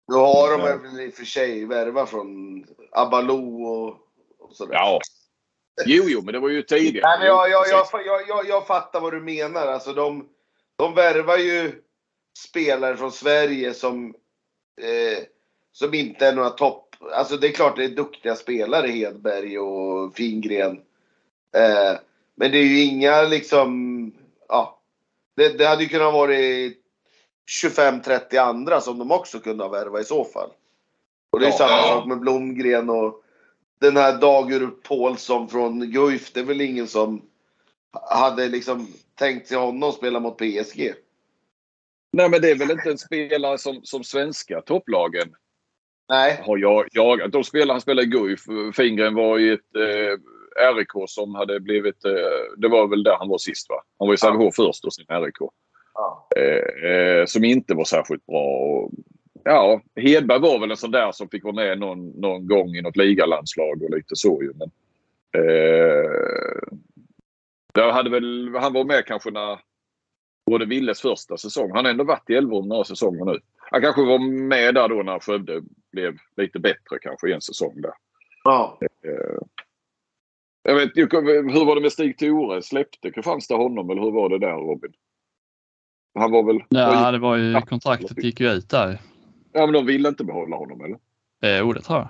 Nu har de väl i och för sig värvat från Abaloo och, och sådär. Ja. Jo, jo, men det var ju tidigare. Nej, men jag, jag, jag, jag, jag, jag fattar vad du menar. Alltså de, de värvar ju spelare från Sverige som, eh, som inte är några topp... Alltså det är klart det är duktiga spelare, Hedberg och Fingren. Eh, men det är ju inga liksom, ja. Det, det hade ju kunnat vara 25-30 andra som de också kunde ha värvat i så fall. Och det är ja, samma ja. sak med Blomgren och den här Dagur Paulsson från Guif. Det är väl ingen som hade liksom tänkt sig honom spela mot PSG. Nej, men det är väl inte en spelare som, som svenska topplagen Nej. har jag, jagat. De spelar, han spelar i Guif. Fingren var i ett eh, RIK som hade blivit... Eh, det var väl där han var sist va? Han var i Sävehof ja. först och sen RIK. Ja. Eh, eh, som inte var särskilt bra. Och, ja, Hedberg var väl en sån där som fick vara med någon, någon gång i något ligalandslag och lite så ju. Men, eh, hade väl, han var med kanske när både Willes första säsong. Han har ändå varit i Elfsborg några säsonger nu. Han kanske var med där då när Skövde blev lite bättre kanske en säsong där. Ja. Eh, jag vet, hur var det med Stig Tore? Släppte Kristianstad honom eller hur var det där Robin? Han var väl... Ja, det var ju kontraktet gick ju ut där. Ja, men de ville inte behålla honom eller? Eh, jo, det tror jag.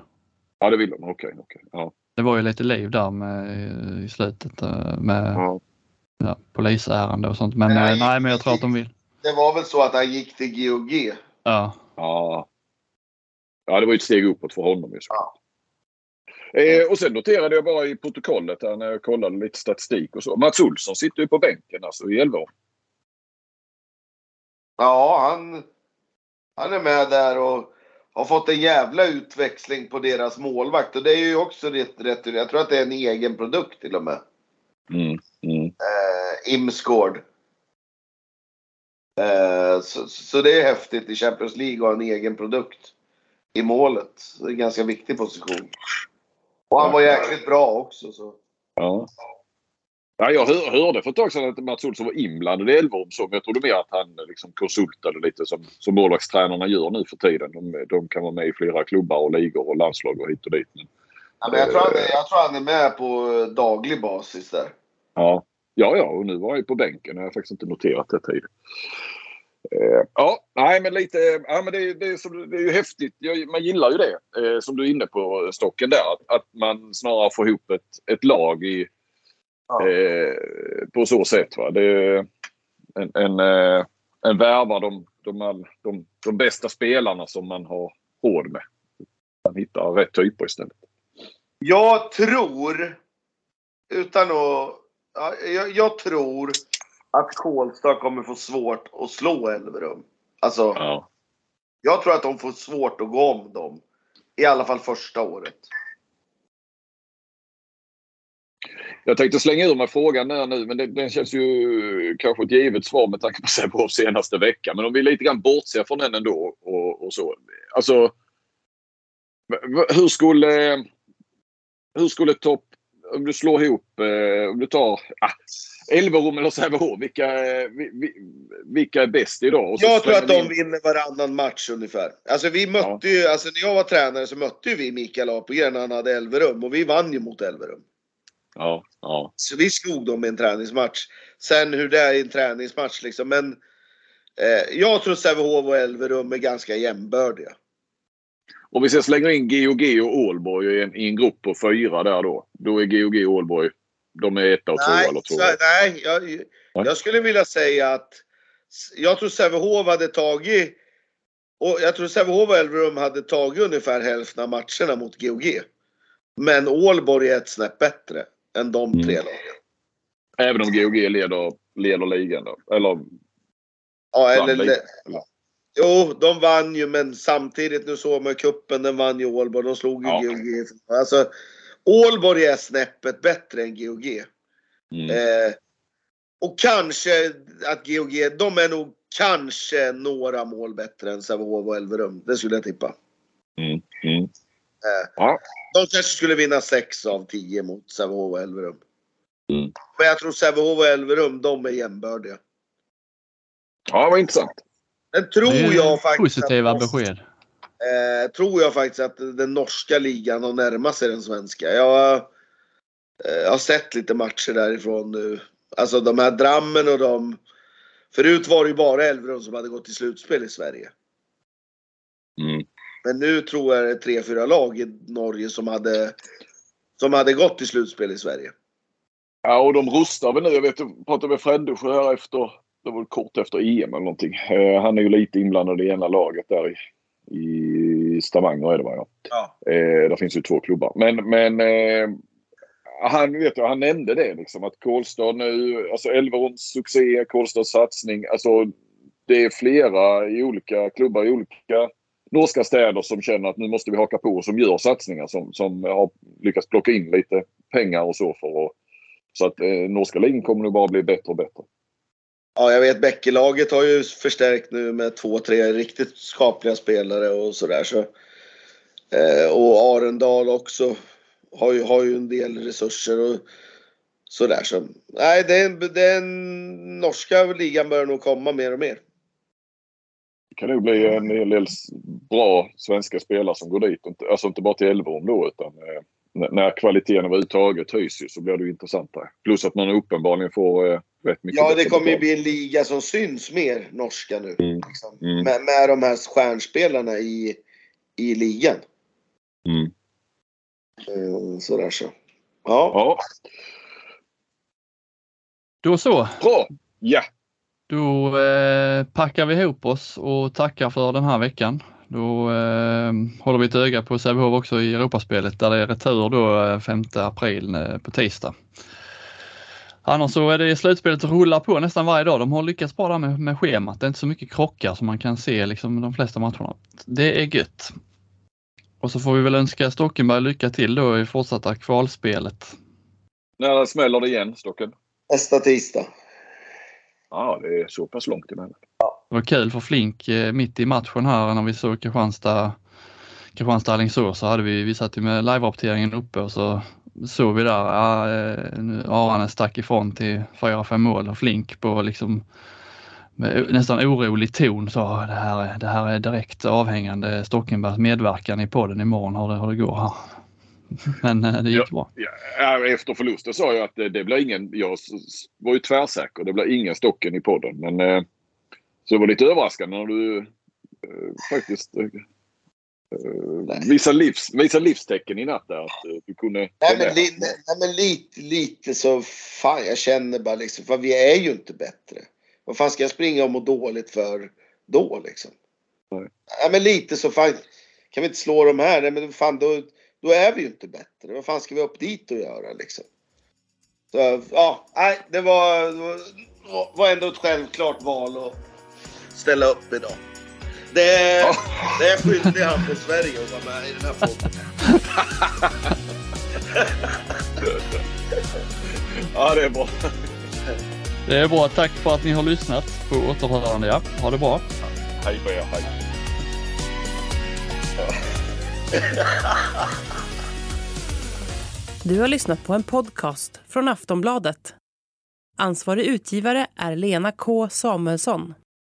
Ja, det ville de. Okej, okay, okay, ja. Det var ju lite liv där med, i slutet eh, med ja. Ja, polisärende och sånt. Men nej, eh, nej, men jag tror att de vill. Det var väl så att han gick till GOG? Ja. Ja. Ja, det var ju ett steg uppåt för honom. Ja. Eh, och sen noterade jag bara i protokollet här när jag kollade lite statistik och så. Mats Olsson sitter ju på bänken alltså i 11 år. Ja, han, han är med där och har fått en jävla utväxling på deras målvakt. Och det är ju också rätt, rätt Jag tror att det är en egen produkt till och med. Mm, mm. Eh, Imsgård. Eh, så, så det är häftigt i Champions League att ha en egen produkt i målet. Det är en ganska viktig position. Och han var jäkligt bra också. Så. Ja. Ja, jag hör, hörde för ett tag sedan att Mats Olsson var inblandad i Elfsborg. Så jag trodde mer att han liksom konsultade lite som, som målvaktstränarna gör nu för tiden. De, de kan vara med i flera klubbar och ligor och landslag och hit och dit. Ja, men jag, tror han är, jag tror han är med på daglig basis där. Ja, ja, ja och nu var han ju på bänken. Jag har faktiskt inte noterat det tidigare. Eh, ja, nej men lite, ja, men det, det, är, det är ju häftigt. Man gillar ju det eh, som du är inne på Stocken där. Att, att man snarare får ihop ett, ett lag i, ja. eh, på så sätt. Va? Det är en, en, eh, en värvar de, de, de, de bästa spelarna som man har råd med. Man hittar rätt typer istället. Jag tror, utan att... Ja, jag, jag tror att Kolstad kommer få svårt att slå Elverum. Alltså, ja. jag tror att de får svårt att gå om dem. I alla fall första året. Jag tänkte slänga ur mig frågan där nu, men det, den känns ju kanske ett givet svar med tanke på Sävehofs senaste vecka. Men om vi lite grann bortser från den ändå och, och så. Alltså, hur skulle, hur skulle topp om du slår ihop, eh, om du tar ah, Elverum eller Sävehof, vilka, vi, vilka är bäst idag? jag tror att de in... vinner varannan match ungefär. Alltså vi mötte ja. ju, alltså när jag var tränare så mötte vi Mikael Apelgren när han hade Elverum och vi vann ju mot Elverum. Ja, ja. Så vi slog dem i en träningsmatch. Sen hur det är i en träningsmatch liksom, men eh, jag tror Sävehof och Elverum är ganska jämbördiga. Om vi sen slänger in GOG och Ålborg i en, i en grupp på fyra där då. Då är GOG och Ålborg, de är etta och tvåa eller tvåa? Nej, jag, jag skulle vilja säga att jag tror Sävehof hade tagit och jag tror Sävehof och Elverum hade tagit ungefär hälften av matcherna mot GOG. Men Ålborg är ett snäpp bättre än de mm. tre lagen. Även om GOG leder, leder ligan då? Eller? Ja, eller, eller? Jo, de vann ju men samtidigt, nu såg man kuppen den vann ju Ålborg. De slog ju ja. GOG. Alltså, Ålborg är snäppet bättre än GOG. Mm. Eh, och kanske att GOG, de är nog kanske några mål bättre än Sävehof och Elverum. Det skulle jag tippa. Mm. Mm. Eh, ja. De kanske skulle vinna 6 av 10 mot Sävehof och Elverum. Mm. Men jag tror Sävehof och Elverum, de är jämbördiga. Ja, vad intressant. Sen tror jag faktiskt Positiva att, besked. Eh, tror jag faktiskt att den norska ligan har närmat sig den svenska. Jag eh, har sett lite matcher därifrån nu. Alltså de här Drammen och de... Förut var det ju bara Elverum som hade gått till slutspel i Sverige. Mm. Men nu tror jag det är tre, fyra lag i Norge som hade, som hade gått till slutspel i Sverige. Ja, och de rustar väl nu. Jag vet, jag pratade med Frändesjö här efter det var kort efter EM eller någonting. Eh, han är ju lite inblandad i ena laget där i, i Stavanger är det va? Ja. ja. Eh, där finns ju två klubbar. Men, men eh, han, vet jag, han nämnde det liksom att Kolstad nu, alltså Elverons succé, Kolstads satsning. Alltså det är flera i olika klubbar i olika norska städer som känner att nu måste vi haka på och som gör satsningar som, som har lyckats plocka in lite pengar och så för att så att eh, norska ligan kommer nog bara bli bättre och bättre. Ja, jag vet Bäckelaget har ju förstärkt nu med två, tre riktigt skapliga spelare och sådär. Så, eh, och Arendal också har ju, har ju en del resurser och sådär. Så, nej, den, den norska ligan börjar nog komma mer och mer. Det kan nog bli en hel del bra svenska spelare som går dit. Alltså inte bara till Elverum då utan eh, när kvaliteten överhuvudtaget höjs ju så blir det ju intressantare. Plus att man uppenbarligen får eh, rätt mycket Ja, det kommer ju bli en liga som syns mer, norska nu. Mm. Liksom. Mm. Med, med de här stjärnspelarna i, i ligan. Mm. Eh, sådär så. Ja. ja. Då så. Bra! Ja. Då eh, packar vi ihop oss och tackar för den här veckan. Då eh, håller vi ett öga på Sävehof också i Europaspelet där det är retur då 5 eh, april eh, på tisdag. Annars så är det slutspelet rullar på nästan varje dag. De har lyckats bra där med, med schemat. Det är inte så mycket krockar som man kan se liksom de flesta matcherna. Det är gött. Och så får vi väl önska Stockenberg lycka till då i fortsatta kvalspelet. När smäller det igen, Stocken? Nästa tisdag. Ja, det är så pass långt emellan. Var kul för Flink eh, mitt i matchen här när vi såg Kristianstad Kristianstad Alingsås så hade vi, vi satt ju med live-rapporteringen uppe och så såg vi där, ja, eh, Arane stack ifrån till 4-5 mål och Flink på liksom med nästan orolig ton sa det här, det här är direkt avhängande Stockenbergs medverkan i podden imorgon hur det, hur det går här. Men eh, det gick bra. Ja, efter förlusten sa jag att det, det blir ingen, jag var ju tvärsäker, det blir ingen Stocken i podden. Men så det var lite överraskande när du eh, faktiskt visa, livs, visa livstecken i natt där. Att du kunde... Nej men, li, nej, men lite, lite så fan jag känner bara liksom, för vi är ju inte bättre. Vad fan ska jag springa och må dåligt för då liksom? Nej. Nej men lite så fan, kan vi inte slå de här? Nej men fan då, då är vi ju inte bättre. Vad fan ska vi upp dit och göra liksom? Så, ja, nej, det var, det var ändå ett självklart val att ställa upp idag. Det är, oh. det är skyldig han på Sverige att vara med i den här podden. ja, det är bra. Det är bra. Tack för att ni har lyssnat på återhörande. Ja. Ha det bra. Hej på er. Hej. Du har lyssnat på en podcast från Aftonbladet. Ansvarig utgivare är Lena K Samuelsson.